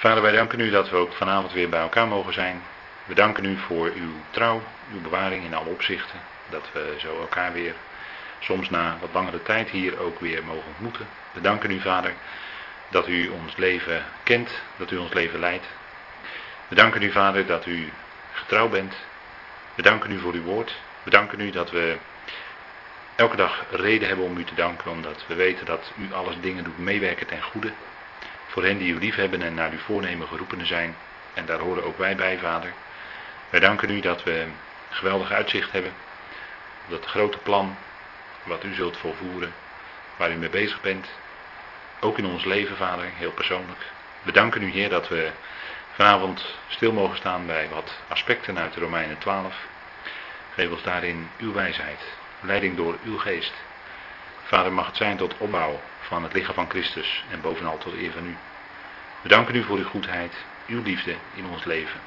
Vader, wij danken u dat we ook vanavond weer bij elkaar mogen zijn. We danken u voor uw trouw, uw bewaring in alle opzichten. Dat we zo elkaar weer soms na wat langere tijd hier ook weer mogen ontmoeten. We danken u, Vader, dat u ons leven kent, dat u ons leven leidt. We danken u, Vader, dat u getrouw bent. We danken u voor uw woord. We danken u dat we elke dag reden hebben om u te danken, omdat we weten dat u alles dingen doet meewerken ten goede. Voor hen die u lief hebben en naar uw voornemen geroepenen zijn. En daar horen ook wij bij, Vader. Wij danken u dat we geweldig uitzicht hebben. Op dat grote plan wat u zult volvoeren. Waar u mee bezig bent. Ook in ons leven, Vader, heel persoonlijk. We danken u, Heer, dat we vanavond stil mogen staan bij wat aspecten uit de Romeinen 12. Geef ons daarin uw wijsheid, leiding door uw geest. Vader, mag het zijn tot opbouw van het lichaam van Christus en bovenal tot eer van u. We danken u voor uw goedheid, uw liefde in ons leven.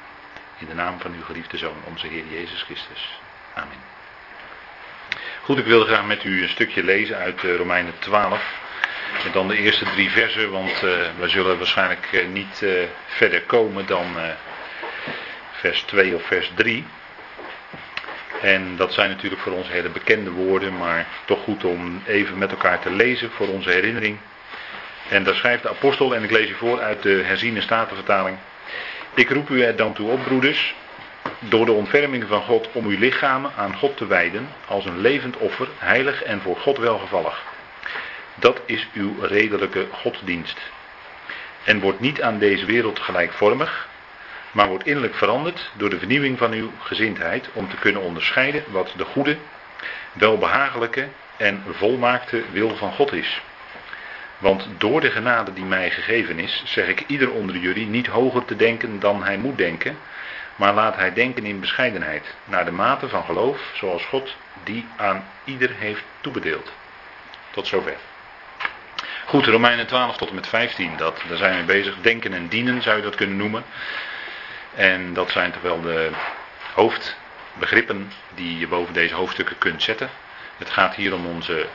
In de naam van uw geliefde Zoon, onze Heer Jezus Christus. Amen. Goed, ik wil graag met u een stukje lezen uit eh, Romeinen 12. En dan de eerste drie versen, want uh, we zullen waarschijnlijk uh, niet verder komen dan vers 2 of vers 3. En dat zijn natuurlijk voor ons hele bekende woorden, maar toch goed om even met elkaar te lezen voor onze herinnering. En daar schrijft de apostel, en ik lees u voor uit de herziene statenvertaling. Ik roep u er dan toe op, broeders, door de ontferming van God om uw lichamen aan God te wijden als een levend offer, heilig en voor God welgevallig. Dat is uw redelijke godsdienst. En wordt niet aan deze wereld gelijkvormig, maar wordt innerlijk veranderd door de vernieuwing van uw gezindheid om te kunnen onderscheiden wat de goede, welbehagelijke en volmaakte wil van God is. Want door de genade die mij gegeven is, zeg ik ieder onder jullie niet hoger te denken dan hij moet denken, maar laat hij denken in bescheidenheid, naar de mate van geloof, zoals God die aan ieder heeft toebedeeld. Tot zover. Goed, Romeinen 12 tot en met 15, dat, daar zijn we bezig. Denken en dienen zou je dat kunnen noemen. En dat zijn toch wel de hoofdbegrippen die je boven deze hoofdstukken kunt zetten. Het gaat hier om onze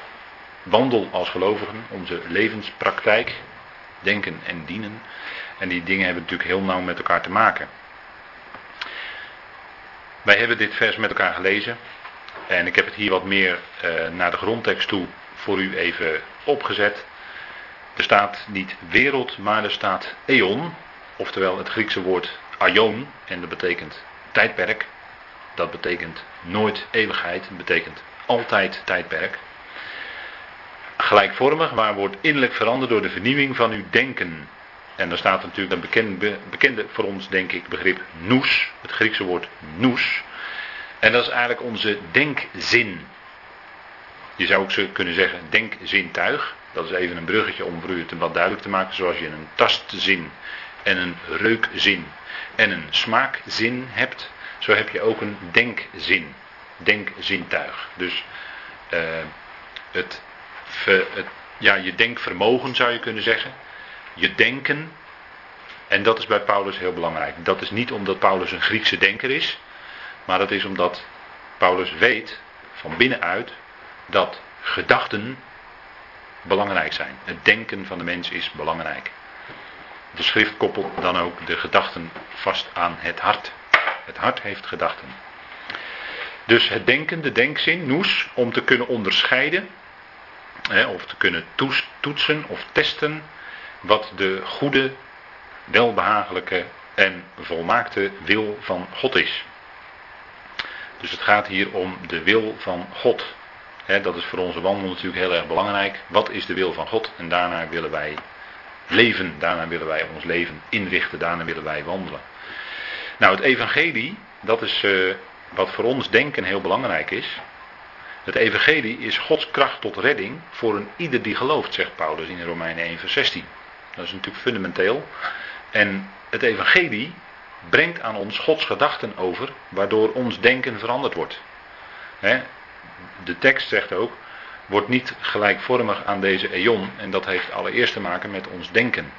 wandel als gelovigen, onze levenspraktijk, denken en dienen. En die dingen hebben natuurlijk heel nauw met elkaar te maken. Wij hebben dit vers met elkaar gelezen. En ik heb het hier wat meer uh, naar de grondtekst toe voor u even opgezet. Er staat niet wereld, maar er staat eon. Oftewel het Griekse woord aion. En dat betekent tijdperk. Dat betekent nooit eeuwigheid. Dat betekent altijd tijdperk. Gelijkvormig, maar wordt innerlijk veranderd door de vernieuwing van uw denken. En daar staat natuurlijk een bekende, bekende voor ons, denk ik, begrip nous. Het Griekse woord nous. En dat is eigenlijk onze denkzin. Je zou ook kunnen zeggen denkzintuig. Dat is even een bruggetje om voor u het wat duidelijk te maken. Zoals je een tastzin en een reukzin en een smaakzin hebt. Zo heb je ook een denkzin. Denkzintuig. Dus het, het, ja, je denkvermogen zou je kunnen zeggen. Je denken. En dat is bij Paulus heel belangrijk. Dat is niet omdat Paulus een Griekse denker is. Maar dat is omdat Paulus weet van binnenuit dat gedachten belangrijk zijn. Het denken van de mens is belangrijk. De schrift koppelt dan ook de gedachten vast aan het hart. Het hart heeft gedachten. Dus het denken, de denkzin, noes, om te kunnen onderscheiden, hè, of te kunnen toetsen of testen, wat de goede, welbehagelijke en volmaakte wil van God is. Dus het gaat hier om de wil van God dat is voor onze wandel natuurlijk heel erg belangrijk. Wat is de wil van God? En daarna willen wij leven. Daarna willen wij ons leven inrichten. Daarna willen wij wandelen. Nou, het evangelie, dat is uh, wat voor ons denken heel belangrijk is. Het evangelie is Gods kracht tot redding voor een ieder die gelooft, zegt Paulus in Romeinen 1 vers 16. Dat is natuurlijk fundamenteel. En het evangelie brengt aan ons Gods gedachten over, waardoor ons denken veranderd wordt de tekst zegt ook, wordt niet gelijkvormig aan deze eon. En dat heeft allereerst te maken met ons denken.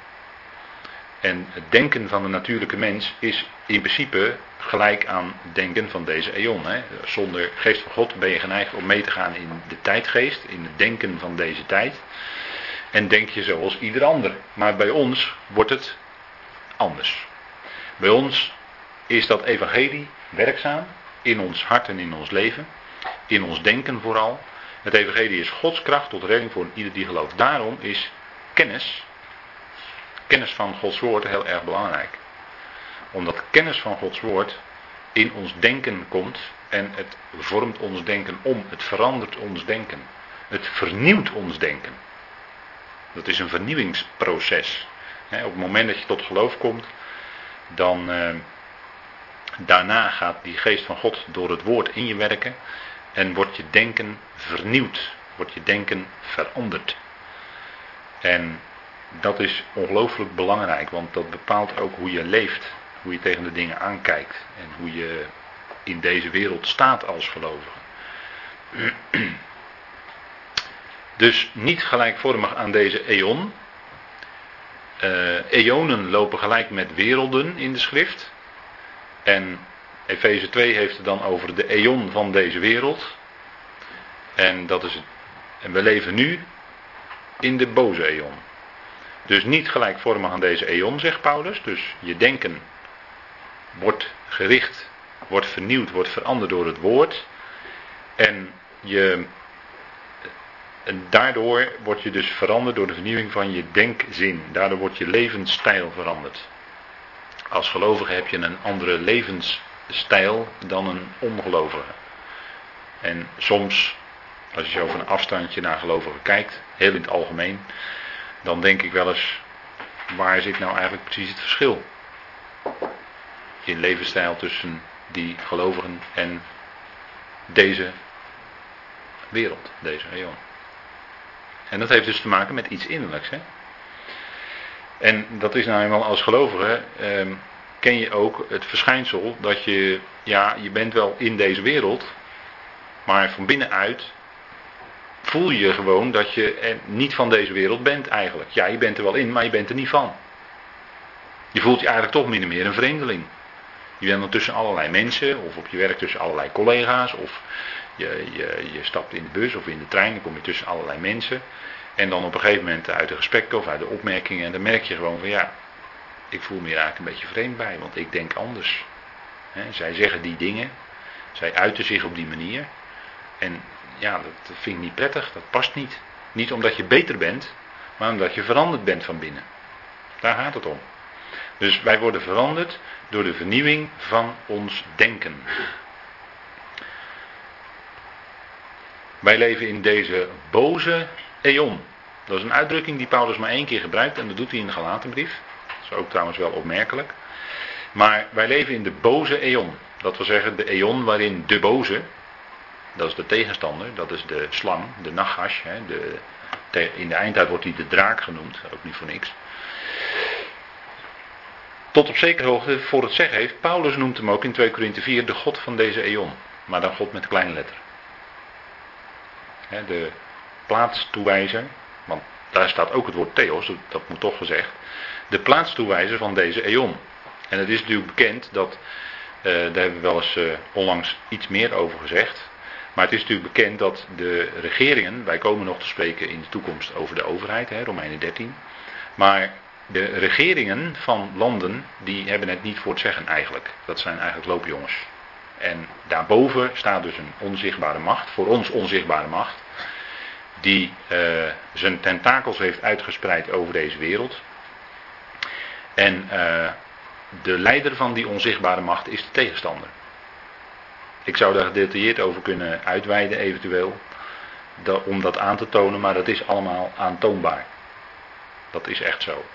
En het denken van de natuurlijke mens is in principe gelijk aan het denken van deze eon. Hè. Zonder geest van God ben je geneigd om mee te gaan in de tijdgeest, in het denken van deze tijd. En denk je zoals ieder ander. Maar bij ons wordt het anders. Bij ons is dat evangelie werkzaam in ons hart en in ons leven, in ons denken vooral. Het evangelie is Gods kracht tot redding voor ieder die gelooft. Daarom is kennis, kennis van Gods woord heel erg belangrijk. Omdat kennis van Gods woord in ons denken komt en het vormt ons denken om, het verandert ons denken. Het vernieuwt ons denken. Dat is een vernieuwingsproces. op het moment dat je tot geloof komt, dan eh, daarna gaat die geest van God door het woord in je werken en wordt je denken vernieuwd, wordt je denken veranderd. En dat is ongelooflijk belangrijk, want dat bepaalt ook hoe je leeft, hoe je tegen de dingen aankijkt en hoe je in deze wereld staat als gelovige. Dus niet gelijkvormig aan deze eon. Uh, eonen lopen gelijk met werelden in de schrift. En Efeze 2 heeft het dan over de eon van deze wereld. En dat is. En we leven nu in de boze eon. Dus niet gelijkvormig aan deze eon, zegt Paulus. Dus je denken wordt gericht, wordt vernieuwd, wordt veranderd door het woord. En je en daardoor word je dus veranderd door de vernieuwing van je denkzin. Daardoor wordt je levensstijl veranderd. Als gelovige heb je een andere levensstijl dan een ongelovige. En soms, als je zo van een afstandje naar gelovigen kijkt, heel in het algemeen, dan denk ik wel eens, waar zit nou eigenlijk precies het verschil? In levensstijl tussen die gelovigen en deze wereld, deze eon. En dat heeft dus te maken met iets innerlijks. Hè? En dat is nou eenmaal als gelovige, eh, ken je ook het verschijnsel dat je, ja, je bent wel in deze wereld, maar van binnenuit voel je gewoon dat je niet van deze wereld bent eigenlijk. Ja, je bent er wel in, maar je bent er niet van. Je voelt je eigenlijk toch min of meer een vreemdeling. Je bent dan tussen allerlei mensen, of op je werk tussen allerlei collega's, of je, je, je stapt in de bus of in de trein, dan kom je tussen allerlei mensen. En dan op een gegeven moment uit de gesprekken of uit de opmerkingen, en dan merk je gewoon van ja, ik voel me hier eigenlijk een beetje vreemd bij, want ik denk anders. zij zeggen die dingen, zij uiten zich op die manier. En ja, dat vind ik niet prettig, dat past niet. Niet omdat je beter bent, maar omdat je veranderd bent van binnen. Daar gaat het om. Dus wij worden veranderd door de vernieuwing van ons denken. Wij leven in deze boze eon. Dat is een uitdrukking die Paulus maar één keer gebruikt en dat doet hij in de Galatenbrief. Ook trouwens wel opmerkelijk. Maar wij leven in de boze eon. Dat wil zeggen de eon waarin de boze, dat is de tegenstander, dat is de slang, de nachash. Hè, de, in de eindtijd wordt hij de draak genoemd, ook niet voor niks. Tot op zekere hoogte voor het zeggen heeft, Paulus noemt hem ook in 2 Korinthe 4 de God van deze eon. Maar dan God met kleine letter de plaatstoewijzer, want daar staat ook het woord theos, dat moet toch gezegd, de plaatstoewijzer van deze eon. En het is natuurlijk bekend dat, eh, daar hebben we wel eens eh, onlangs iets meer over gezegd, maar het is natuurlijk bekend dat de regeringen, wij komen nog te spreken in de toekomst over de overheid, hè, Romeinen 13, maar de regeringen van landen, die hebben het niet voor het zeggen eigenlijk. Dat zijn eigenlijk loopjongens. En daarboven staat dus een onzichtbare macht, voor ons onzichtbare macht, die uh, zijn tentakels heeft uitgespreid over deze wereld. En uh, de leider van die onzichtbare macht is de tegenstander. Ik zou daar gedetailleerd over kunnen uitweiden eventueel, om dat aan te tonen, maar dat is allemaal aantoonbaar. Dat is echt zo.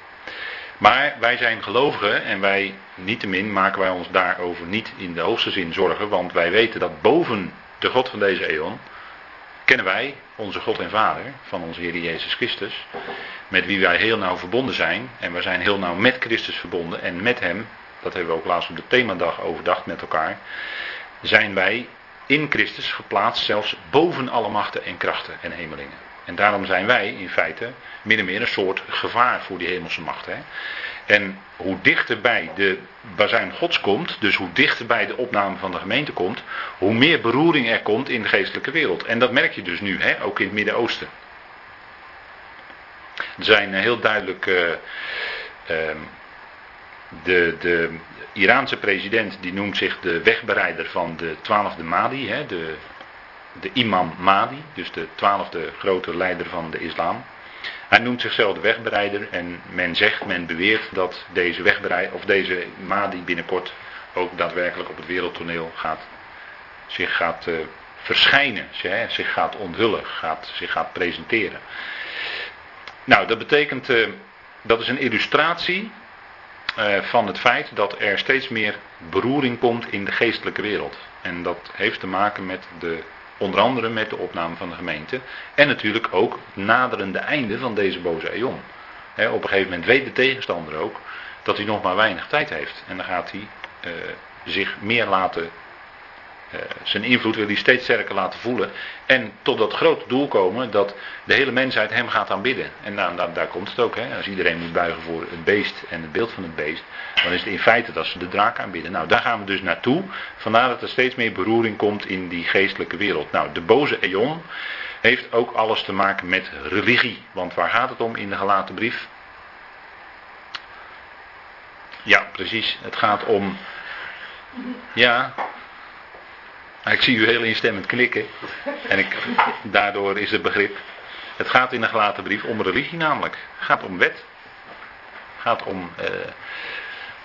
Maar wij zijn gelovigen en wij, niettemin, maken wij ons daarover niet in de hoogste zin zorgen, want wij weten dat boven de God van deze eeuw kennen wij onze God en Vader van onze Heer Jezus Christus, met wie wij heel nauw verbonden zijn. En we zijn heel nauw met Christus verbonden en met Hem, dat hebben we ook laatst op de themadag overdacht met elkaar, zijn wij in Christus geplaatst zelfs boven alle machten en krachten en hemelingen. En daarom zijn wij in feite min of meer een soort gevaar voor die hemelse macht. Hè? En hoe dichter bij de bazuin gods komt, dus hoe dichter bij de opname van de gemeente komt, hoe meer beroering er komt in de geestelijke wereld. En dat merk je dus nu, hè? ook in het Midden-Oosten. Er zijn heel duidelijk uh, de, de Iraanse president die noemt zich de wegbereider van de twaalfde Mahdi, hè, de, de imam Mahdi, dus de twaalfde grote leider van de islam. Hij noemt zichzelf de wegbereider en men zegt, men beweert dat deze wegbereider, of deze Mahdi binnenkort ook daadwerkelijk op het wereldtoneel gaat, zich gaat uh, verschijnen, zich gaat onthullen, gaat, zich gaat presenteren. Nou, dat betekent, uh, dat is een illustratie uh, van het feit dat er steeds meer beroering komt in de geestelijke wereld. En dat heeft te maken met de Onder andere met de opname van de gemeente. En natuurlijk ook naderende einde van deze boze eon. op een gegeven moment weet de tegenstander ook dat hij nog maar weinig tijd heeft. En dan gaat hij uh, zich meer laten eh, zijn invloed wil hij steeds sterker laten voelen. En tot dat grote doel komen dat de hele mensheid hem gaat aanbidden. En nou, daar komt het ook. Hè. Als iedereen moet buigen voor het beest en het beeld van het beest. Dan is het in feite dat ze de draak aanbidden. Nou, daar gaan we dus naartoe. Vandaar dat er steeds meer beroering komt in die geestelijke wereld. Nou, de boze eon heeft ook alles te maken met religie. Want waar gaat het om in de gelaten brief? Ja, precies. Het gaat om. Ja, ik zie u heel instemmend knikken. En ik, daardoor is het begrip. Het gaat in de gelaten brief om religie namelijk. Het gaat om wet. Het gaat om eh,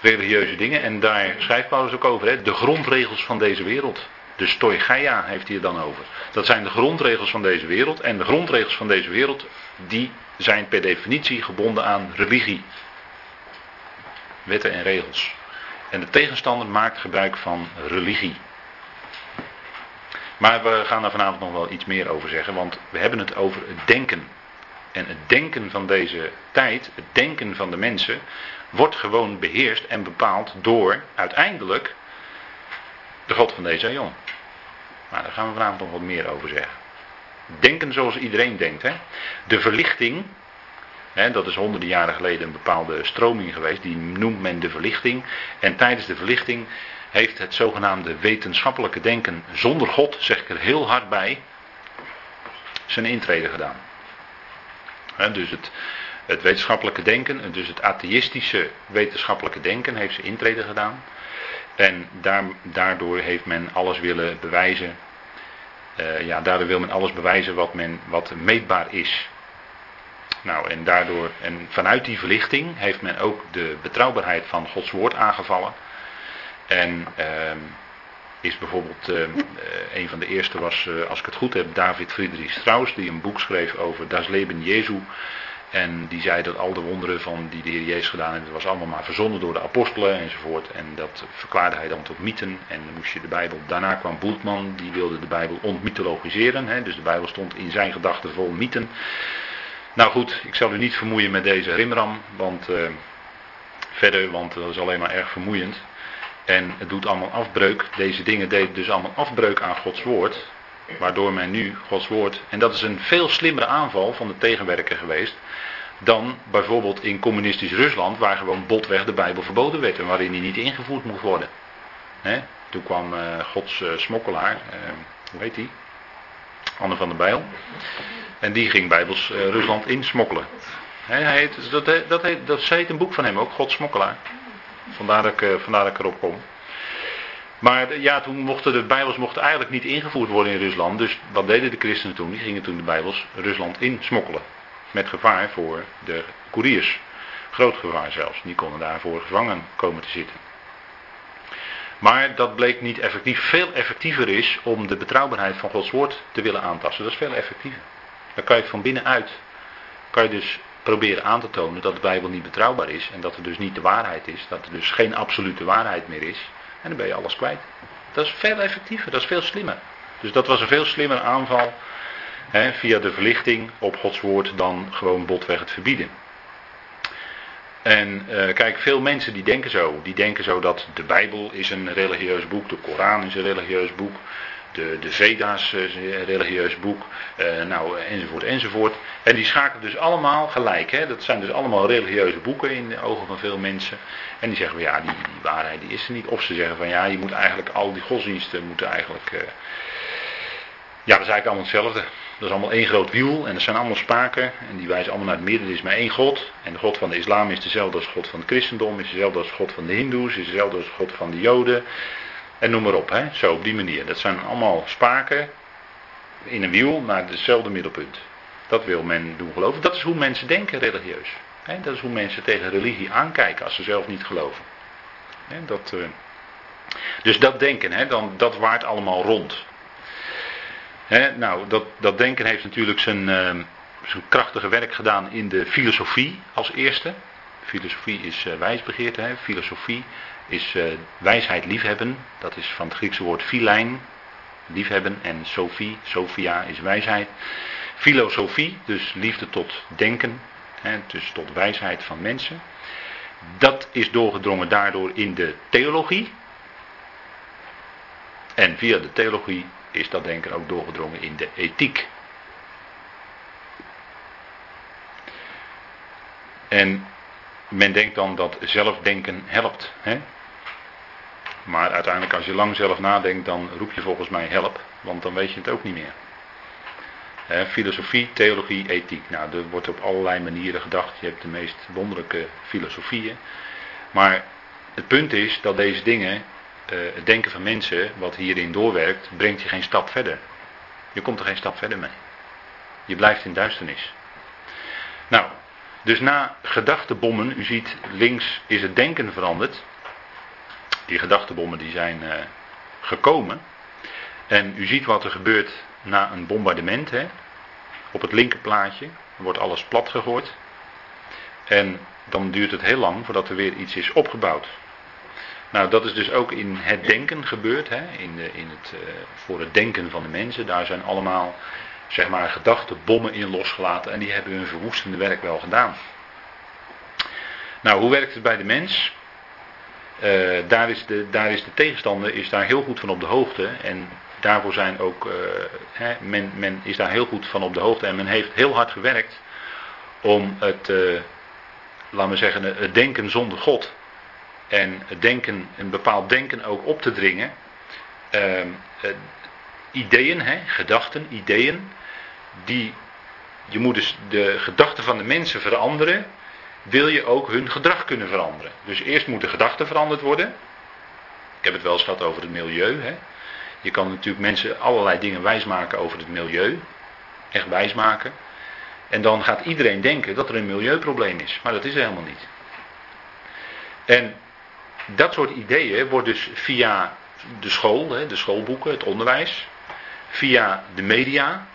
religieuze dingen. En daar schrijft Paulus ook over. Hè, de grondregels van deze wereld. De stoicheia heeft hij er dan over. Dat zijn de grondregels van deze wereld. En de grondregels van deze wereld, die zijn per definitie gebonden aan religie. Wetten en regels. En de tegenstander maakt gebruik van religie. Maar we gaan daar vanavond nog wel iets meer over zeggen, want we hebben het over het denken. En het denken van deze tijd, het denken van de mensen, wordt gewoon beheerst en bepaald door uiteindelijk de God van deze eeuw. Maar daar gaan we vanavond nog wat meer over zeggen. Denken zoals iedereen denkt. Hè? De verlichting, hè, dat is honderden jaren geleden een bepaalde stroming geweest, die noemt men de verlichting. En tijdens de verlichting heeft het zogenaamde wetenschappelijke denken zonder God, zeg ik er heel hard bij, zijn intrede gedaan. dus het, het wetenschappelijke denken, dus het atheïstische wetenschappelijke denken heeft zijn intrede gedaan. En daar, daardoor heeft men alles willen bewijzen. Uh, ja, daardoor wil men alles bewijzen wat, men, wat meetbaar is. Nou, en daardoor, en vanuit die verlichting heeft men ook de betrouwbaarheid van Gods woord aangevallen. En uh, is bijvoorbeeld, uh, een van de eerste was, uh, als ik het goed heb, David Friedrich Strauss, die een boek schreef over Das Leben Jesu. En die zei dat al de wonderen van die de Heer Jezus gedaan heeft, was allemaal maar verzonnen door de apostelen enzovoort. En dat verklaarde hij dan tot mythen. En dan moest je de Bijbel. Daarna kwam Boeltman, die wilde de Bijbel ontmythologiseren. Hè, dus de Bijbel stond in zijn gedachten vol mythen. Nou goed, ik zal u niet vermoeien met deze rimram, want uh, verder, want dat is alleen maar erg vermoeiend. En het doet allemaal afbreuk. Deze dingen deden dus allemaal afbreuk aan Gods woord. Waardoor men nu Gods woord. En dat is een veel slimmere aanval van de tegenwerker geweest. Dan bijvoorbeeld in communistisch Rusland, waar gewoon botweg de Bijbel verboden werd en waarin die niet ingevoerd moest worden. Toen kwam uh, Gods uh, smokkelaar, uh, hoe heet die? Anne van der Bijl. En die ging Bijbels Rusland insmokkelen. Hij heet, dat, dat, heet, dat heet een boek van hem ook, Gods smokkelaar. Vandaar dat ik, eh, vandaar dat ik erop kom. Maar ja, toen mochten de Bijbels mochten eigenlijk niet ingevoerd worden in Rusland. Dus wat deden de christenen toen? Die gingen toen de Bijbels Rusland insmokkelen. Met gevaar voor de koeriers. Groot gevaar zelfs. Die konden daarvoor gevangen komen te zitten. Maar dat bleek niet effectief. Veel effectiever is om de betrouwbaarheid van Gods woord te willen aantasten. Dat is veel effectiever. Dan kan je van binnenuit. Kan je dus proberen aan te tonen dat de Bijbel niet betrouwbaar is en dat er dus niet de waarheid is, dat er dus geen absolute waarheid meer is. En dan ben je alles kwijt. Dat is veel effectiever, dat is veel slimmer. Dus dat was een veel slimmer aanval hè, via de verlichting op Gods woord dan gewoon botweg het verbieden. En uh, kijk, veel mensen die denken zo. Die denken zo dat de Bijbel is een religieus boek, de Koran is een religieus boek de, de Veda's, eh, religieus boek, uh, nou, enzovoort, enzovoort. En die schakelen dus allemaal gelijk. Hè? Dat zijn dus allemaal religieuze boeken in de ogen van veel mensen. En die zeggen van ja, die, waarheid die is er niet. Of ze zeggen van ja, je moet eigenlijk al die godsdiensten moeten eigenlijk. Ja, dat is eigenlijk allemaal hetzelfde. Dat is allemaal één groot wiel en dat zijn allemaal spaken. En die wijzen allemaal naar het midden. Er is maar één God. En de God van de islam is dezelfde als God van het christendom. Is dezelfde als God van de hindoes. Is dezelfde als God van de joden. En noem maar op. Hè? Zo op die manier. Dat zijn allemaal spaken in een wiel naar hetzelfde middelpunt. Dat wil men doen geloven. Dat is hoe mensen denken religieus. Hè? Dat is hoe mensen tegen religie aankijken als ze zelf niet geloven. Hè? Dat, uh... Dus dat denken, hè? Dan, dat waart allemaal rond nou, dat, dat denken heeft natuurlijk zijn, uh, zijn krachtige werk gedaan in de filosofie als eerste. Filosofie is uh, wijsbegeerte, hè? filosofie is uh, wijsheid liefhebben. Dat is van het Griekse woord filijn, liefhebben. En Sophie, Sophia is wijsheid. Filosofie, dus liefde tot denken, hè? dus tot wijsheid van mensen. Dat is doorgedrongen daardoor in de theologie. En via de theologie is dat denken ook doorgedrongen in de ethiek. En men denkt dan dat zelfdenken helpt. Hè? Maar uiteindelijk als je lang zelf nadenkt, dan roep je volgens mij help, want dan weet je het ook niet meer. filosofie, theologie, ethiek. Nou, er wordt op allerlei manieren gedacht. Je hebt de meest wonderlijke filosofieën. Maar het punt is dat deze dingen uh, het denken van mensen, wat hierin doorwerkt, brengt je geen stap verder. Je komt er geen stap verder mee. Je blijft in duisternis. Nou, dus na gedachtebommen, u ziet links is het denken veranderd. Die gedachtebommen die zijn uh, gekomen. En u ziet wat er gebeurt na een bombardement. Hè? Op het linkerplaatje wordt alles plat gegooid. En dan duurt het heel lang voordat er weer iets is opgebouwd. Nou, dat is dus ook in het denken gebeurd, hè? In de, in het, uh, voor het denken van de mensen. Daar zijn allemaal, zeg maar, gedachtenbommen in losgelaten en die hebben hun verwoestende werk wel gedaan. Nou, hoe werkt het bij de mens? Uh, daar, is de, daar is de tegenstander is daar heel goed van op de hoogte. En daarvoor zijn ook, uh, hè, men, men is daar heel goed van op de hoogte. En men heeft heel hard gewerkt om het, laten we zeggen, het denken zonder God en het denken, een bepaald denken ook op te dringen. Uh, ideeën, hè, gedachten, ideeën, die, je moet dus de gedachten van de mensen veranderen, wil je ook hun gedrag kunnen veranderen. Dus eerst moeten gedachten veranderd worden. Ik heb het wel eens gehad over het milieu. Hè. Je kan natuurlijk mensen allerlei dingen wijsmaken over het milieu. Echt wijsmaken. En dan gaat iedereen denken dat er een milieuprobleem is. Maar dat is er helemaal niet. En dat soort ideeën wordt dus via de school, de schoolboeken, het onderwijs, via de media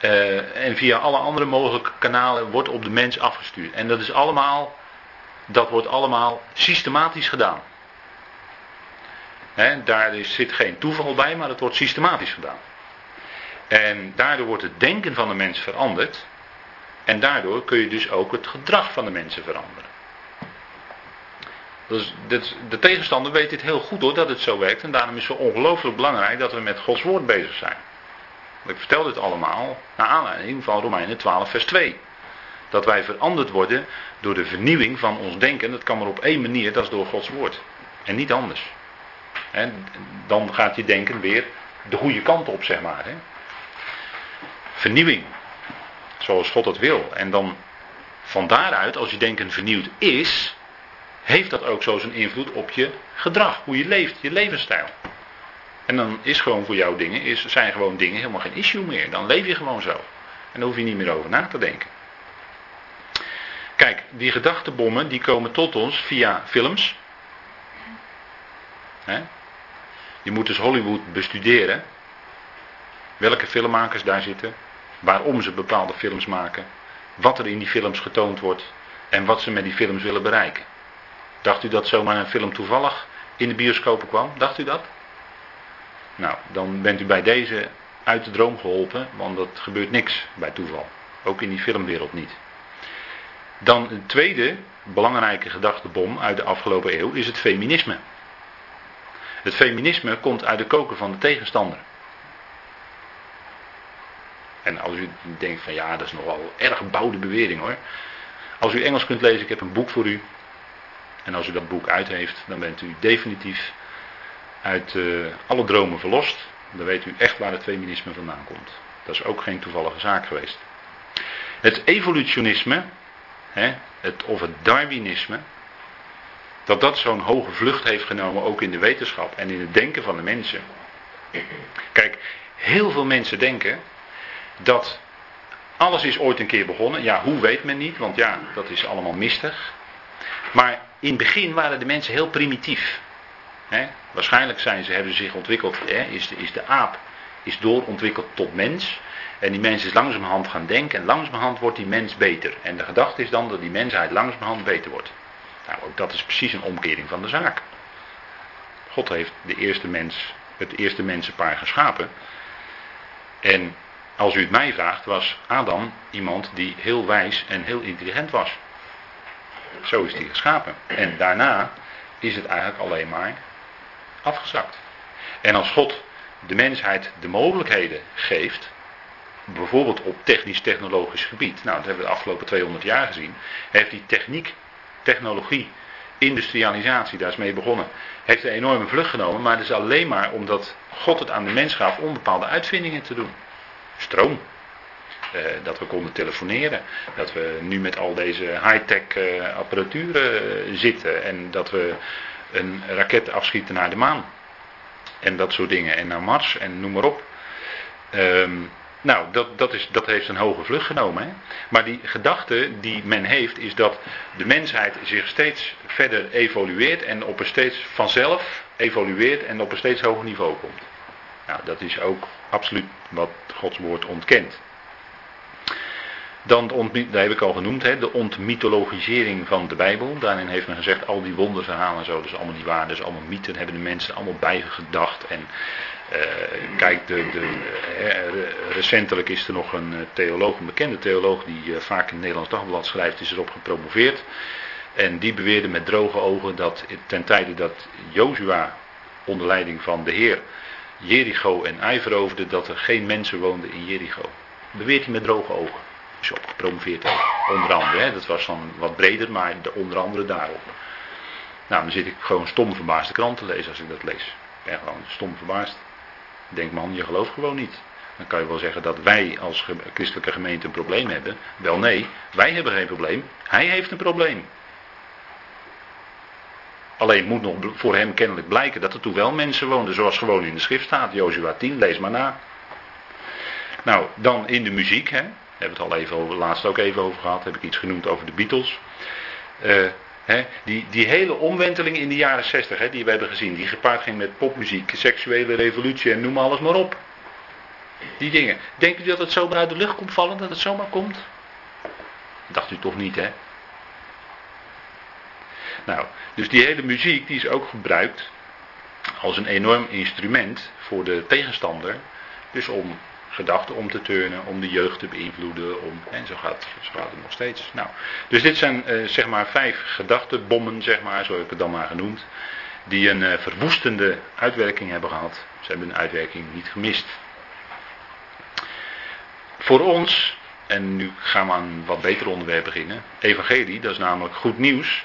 uh, en via alle andere mogelijke kanalen wordt op de mens afgestuurd. En dat is allemaal, dat wordt allemaal systematisch gedaan. Daar is, zit geen toeval bij, maar dat wordt systematisch gedaan. En daardoor wordt het denken van de mens veranderd. En daardoor kun je dus ook het gedrag van de mensen veranderen. Dus de tegenstander weet dit heel goed hoor, dat het zo werkt. En daarom is het zo ongelooflijk belangrijk dat we met Gods woord bezig zijn. Ik vertel dit allemaal naar aanleiding van Romeinen 12 vers 2. Dat wij veranderd worden door de vernieuwing van ons denken. Dat kan maar op één manier, dat is door Gods woord. En niet anders. En dan gaat je denken weer de goede kant op, zeg maar. Hè. Vernieuwing. Zoals God het wil. En dan van daaruit, als je denken vernieuwd is, heeft dat ook zo zijn invloed op je gedrag, hoe je leeft, je levensstijl. En dan is gewoon voor jou dingen, is, zijn gewoon dingen helemaal geen issue meer. Dan leef je gewoon zo. En daar hoef je niet meer over na te denken. Kijk, die gedachtenbommen die komen tot ons via films. Je moet dus Hollywood bestuderen. Welke filmmakers daar zitten. Waarom ze bepaalde films maken. Wat er in die films getoond wordt. En wat ze met die films willen bereiken. Dacht u dat zomaar een film toevallig in de bioscopen kwam? Dacht u dat? Nou, dan bent u bij deze uit de droom geholpen, want dat gebeurt niks bij toeval. Ook in die filmwereld niet. Dan een tweede belangrijke gedachtebom uit de afgelopen eeuw is het feminisme. Het feminisme komt uit de koker van de tegenstander. En als u denkt van ja, dat is nogal erg bouwde bewering hoor. Als u Engels kunt lezen, ik heb een boek voor u. En als u dat boek uit heeft, dan bent u definitief uit uh, alle dromen verlost. dan weet u echt waar het feminisme vandaan komt. Dat is ook geen toevallige zaak geweest. Het evolutionisme, hè, het, of het Darwinisme, dat dat zo'n hoge vlucht heeft genomen ook in de wetenschap en in het denken van de mensen. Kijk, heel veel mensen denken dat alles is ooit een keer begonnen. Ja, hoe weet men niet, want ja, dat is allemaal mistig. Maar in het begin waren de mensen heel primitief. Waarschijnlijk zijn ze, hebben ze zich ontwikkeld, is, de, is de aap is doorontwikkeld tot mens. En die mens is langzamerhand gaan denken en langzamerhand wordt die mens beter. En de gedachte is dan dat die mensheid langzamerhand beter wordt. Nou, ook dat is precies een omkering van de zaak. God heeft de eerste mens, het eerste mensenpaar geschapen. En als u het mij vraagt, was Adam iemand die heel wijs en heel intelligent was. Zo is hij geschapen. En daarna is het eigenlijk alleen maar afgezakt. En als God de mensheid de mogelijkheden geeft, bijvoorbeeld op technisch-technologisch gebied, nou dat hebben we de afgelopen 200 jaar gezien, heeft die techniek, technologie, industrialisatie, daar is mee begonnen, heeft een enorme vlucht genomen, maar dat is alleen maar omdat God het aan de mens gaf om bepaalde uitvindingen te doen. Stroom. Eh, dat we konden telefoneren. Dat we nu met al deze high-tech uh, apparatuur uh, zitten. En dat we een raket afschieten naar de maan. En dat soort dingen. En naar Mars en noem maar op. Ehm, nou, dat, dat, is, dat heeft een hoge vlucht genomen. Hè? Maar die gedachte die men heeft, is dat de mensheid zich steeds verder evolueert en op een steeds vanzelf evolueert en op een steeds hoger niveau komt. Nou, dat is ook absoluut wat Gods woord ontkent. Dan, dat heb ik al genoemd, hè, de ontmythologisering van de Bijbel. Daarin heeft men gezegd, al die wonderverhalen en zo, is allemaal niet waar. Dat is allemaal mythen, hebben de mensen allemaal bijgedacht. En uh, kijk, de, de, uh, recentelijk is er nog een theoloog, een bekende theoloog, die vaak in het Nederlands Dagblad schrijft, is erop gepromoveerd. En die beweerde met droge ogen dat ten tijde dat Jozua onder leiding van de Heer Jericho en Ai veroverde, dat er geen mensen woonden in Jericho. Beweert hij met droge ogen is op gepromoveerd Onder andere, hè, dat was dan wat breder, maar de, onder andere daarop. Nou, dan zit ik gewoon stom verbaasd de krant te lezen als ik dat lees. Ik ben gewoon stom verbaasd. Ik denk, man, je gelooft gewoon niet. Dan kan je wel zeggen dat wij als christelijke gemeente een probleem hebben. Wel nee, wij hebben geen probleem. Hij heeft een probleem. Alleen moet nog voor hem kennelijk blijken dat er toen wel mensen woonden, zoals gewoon in de schrift staat. Jozua 10, lees maar na. Nou, dan in de muziek, hè hebben het al even over, laatst ook even over gehad. Heb ik iets genoemd over de Beatles. Uh, hè, die, die hele omwenteling in de jaren 60 hè, die we hebben gezien. Die gepaard ging met popmuziek, seksuele revolutie en noem alles maar op. Die dingen. Denkt u dat het zomaar uit de lucht komt vallen? Dat het zomaar komt? Dacht u toch niet, hè? Nou, dus die hele muziek die is ook gebruikt als een enorm instrument voor de tegenstander. Dus om gedachten om te turnen, om de jeugd te beïnvloeden. Om, en zo gaat, zo gaat het nog steeds. Nou, dus dit zijn uh, zeg maar vijf gedachtenbommen, zeg maar, zo heb ik het dan maar genoemd. Die een uh, verwoestende uitwerking hebben gehad. Ze hebben een uitwerking niet gemist. Voor ons, en nu gaan we aan een wat beter onderwerp beginnen. Evangelie, dat is namelijk goed nieuws.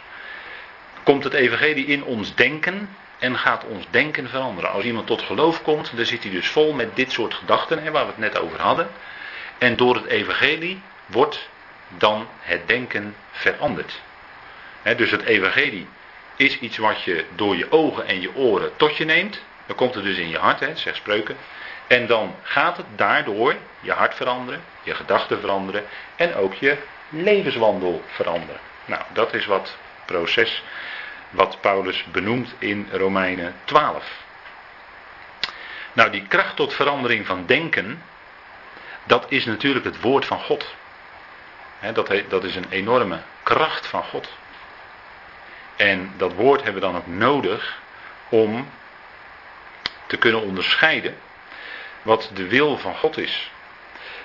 Komt het evangelie in ons denken en gaat ons denken veranderen. Als iemand tot geloof komt, dan zit hij dus vol met dit soort gedachten, hè, waar we het net over hadden. En door het evangelie wordt dan het denken veranderd. dus het evangelie is iets wat je door je ogen en je oren tot je neemt. Dan komt het dus in je hart, hè, zeg spreuken. En dan gaat het daardoor je hart veranderen, je gedachten veranderen en ook je levenswandel veranderen. Nou, dat is wat proces wat Paulus benoemt in Romeinen 12. Nou, die kracht tot verandering van denken, dat is natuurlijk het woord van God. dat, dat is een enorme kracht van God. En dat woord hebben we dan ook nodig om te kunnen onderscheiden wat de wil van God is.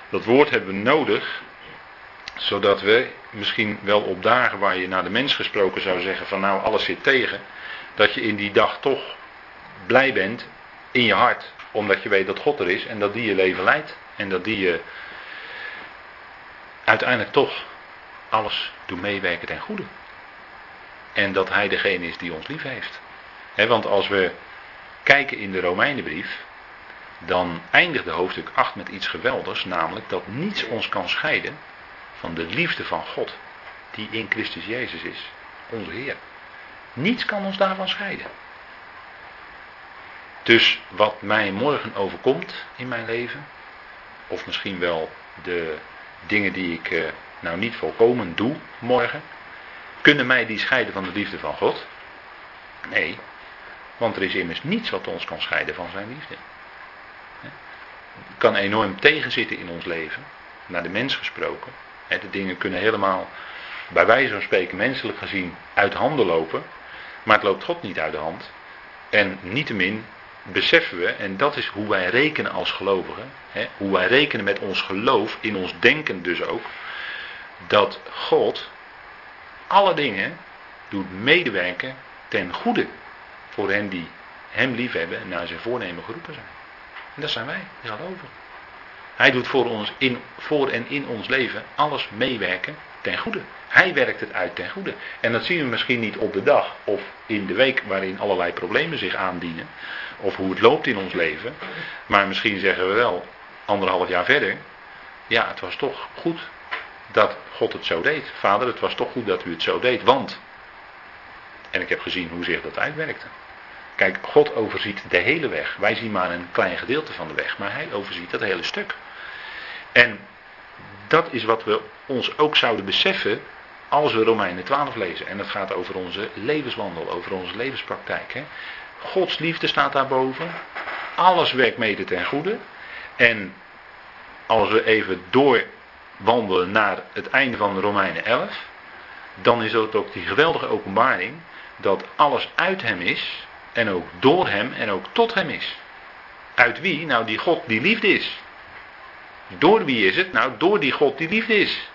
Dat woord hebben we nodig zodat we misschien wel op dagen waar je naar de mens gesproken zou zeggen van nou alles zit tegen, dat je in die dag toch blij bent in je hart, omdat je weet dat God er is en dat die je leven leidt en dat die je uiteindelijk toch alles doet meewerken ten goede. En dat Hij degene is die ons lief heeft. want als we kijken in de Romeinenbrief, dan eindigde hoofdstuk 8 met iets geweldigs, namelijk dat niets ons kan scheiden van de liefde van God, die in Christus Jezus is, onze Heer. Niets kan ons daarvan scheiden. Dus wat mij morgen overkomt in mijn leven, of misschien wel de dingen die ik eh, nou niet volkomen doe morgen, kunnen mij die scheiden van de liefde van God? Nee, want er is immers niets wat ons kan scheiden van zijn liefde. Het kan enorm tegenzitten in ons leven, naar de mens gesproken. De dingen kunnen helemaal, bij wijze van spreken, menselijk gezien, uit handen lopen. Maar het loopt God niet uit de hand. En niettemin beseffen we, en dat is hoe wij rekenen als gelovigen, hoe wij rekenen met ons geloof, in ons denken dus ook, dat God alle dingen doet medewerken ten goede voor hen die Hem liefhebben en naar zijn voornemen geroepen zijn. En dat zijn wij, die geloven. Hij doet voor, ons in, voor en in ons leven alles meewerken ten goede. Hij werkt het uit ten goede. En dat zien we misschien niet op de dag of in de week waarin allerlei problemen zich aandienen. Of hoe het loopt in ons leven. Maar misschien zeggen we wel, anderhalf jaar verder. Ja, het was toch goed dat God het zo deed. Vader, het was toch goed dat u het zo deed. Want. En ik heb gezien hoe zich dat uitwerkte. Kijk, God overziet de hele weg. Wij zien maar een klein gedeelte van de weg. Maar hij overziet dat hele stuk. En dat is wat we ons ook zouden beseffen als we Romeinen 12 lezen. En dat gaat over onze levenswandel, over onze levenspraktijk. Hè. Gods liefde staat daarboven. Alles werkt mede ten goede. En als we even doorwandelen naar het einde van Romeinen 11, dan is dat ook die geweldige openbaring dat alles uit hem is en ook door hem en ook tot hem is. Uit wie? Nou, die God die liefde is. Door wie is het? Nou, door die God die liefde is.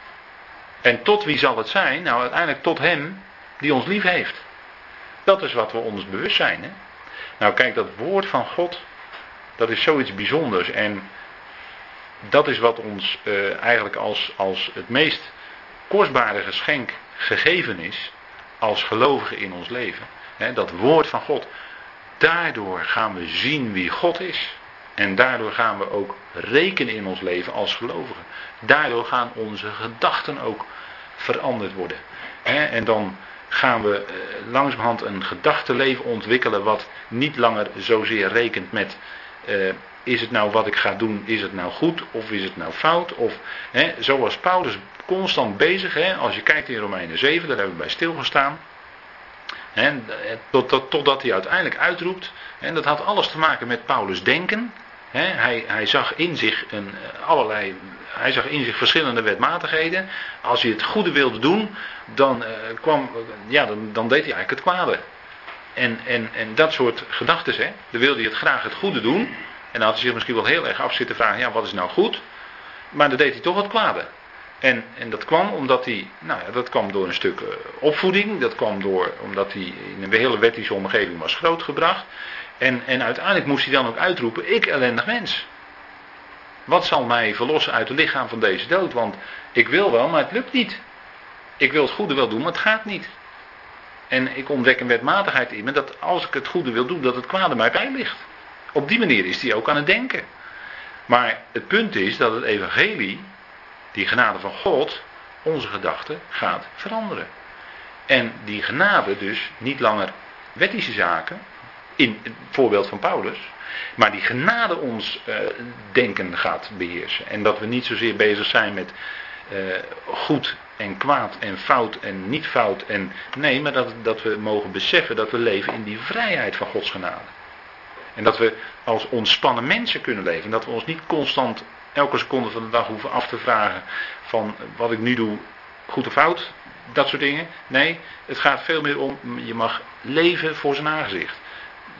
En tot wie zal het zijn? Nou, uiteindelijk tot hem die ons lief heeft. Dat is wat we ons bewust zijn. Hè? Nou, kijk, dat woord van God, dat is zoiets bijzonders. En dat is wat ons uh, eigenlijk als, als het meest kostbare geschenk gegeven is. Als gelovigen in ons leven. Hè, dat woord van God. Daardoor gaan we zien wie God is. En daardoor gaan we ook rekenen in ons leven als gelovigen. Daardoor gaan onze gedachten ook veranderd worden. En dan gaan we eh, langzamerhand een gedachtenleven ontwikkelen wat niet langer zozeer rekent met uh, is het nou wat ik ga doen, is het nou goed of is het nou fout? Of hè, zoals Paulus constant bezig, als je kijkt in Romeinen 7, daar hebben we bij stilgestaan. Hè, tot, totdat hij uiteindelijk uitroept. En dat had alles te maken met Paulus' denken hij, hij, zag in zich een, eh, allerlei, hij zag in zich verschillende wetmatigheden. Als hij het goede wilde doen, dan, uh, kwam, ja, dan, deed hij eigenlijk het kwade. En, en, en dat soort gedachten, dan wilde hij het graag het goede doen. En dan had hij zich misschien wel heel erg af zitten vragen, ja, wat is nou goed? Maar dan deed hij toch het kwade. En, en dat kwam omdat hij, nou ja, dat kwam door een stuk eh, opvoeding. Dat kwam door, omdat hij in een hele wettische omgeving was grootgebracht. En, en uiteindelijk moest hij dan ook uitroepen: Ik ellendig mens. Wat zal mij verlossen uit het lichaam van deze dood? Want ik wil wel, maar het lukt niet. Ik wil het goede wel doen, maar het gaat niet. En ik ontdek een wetmatigheid in me dat als ik het goede wil doen, dat het kwade mij bij ligt. Op die manier is hij ook aan het denken. Maar het punt is dat het evangelie, die genade van God, onze gedachten gaat veranderen. En die genade dus niet langer wettische zaken, in het voorbeeld van Paulus. Maar die genade ons uh, denken gaat beheersen. En dat we niet zozeer bezig zijn met uh, goed en kwaad en fout en niet fout. En, nee, maar dat, dat we mogen beseffen dat we leven in die vrijheid van Gods genade. En dat we als ontspannen mensen kunnen leven. En dat we ons niet constant elke seconde van de dag hoeven af te vragen van wat ik nu doe, goed of fout. Dat soort dingen. Nee, het gaat veel meer om, je mag leven voor zijn aangezicht.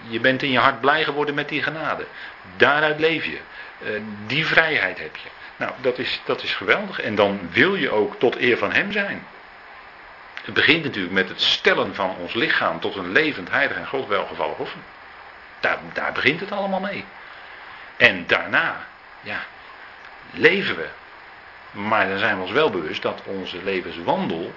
Je bent in je hart blij geworden met die genade. Daaruit leef je. Uh, die vrijheid heb je. Nou, dat is, dat is geweldig. En dan wil je ook tot eer van Hem zijn. Het begint natuurlijk met het stellen van ons lichaam tot een levend, heilig en God welgevallig offer. Daar, daar begint het allemaal mee. En daarna, ja, leven we. Maar dan zijn we ons wel bewust dat onze levenswandel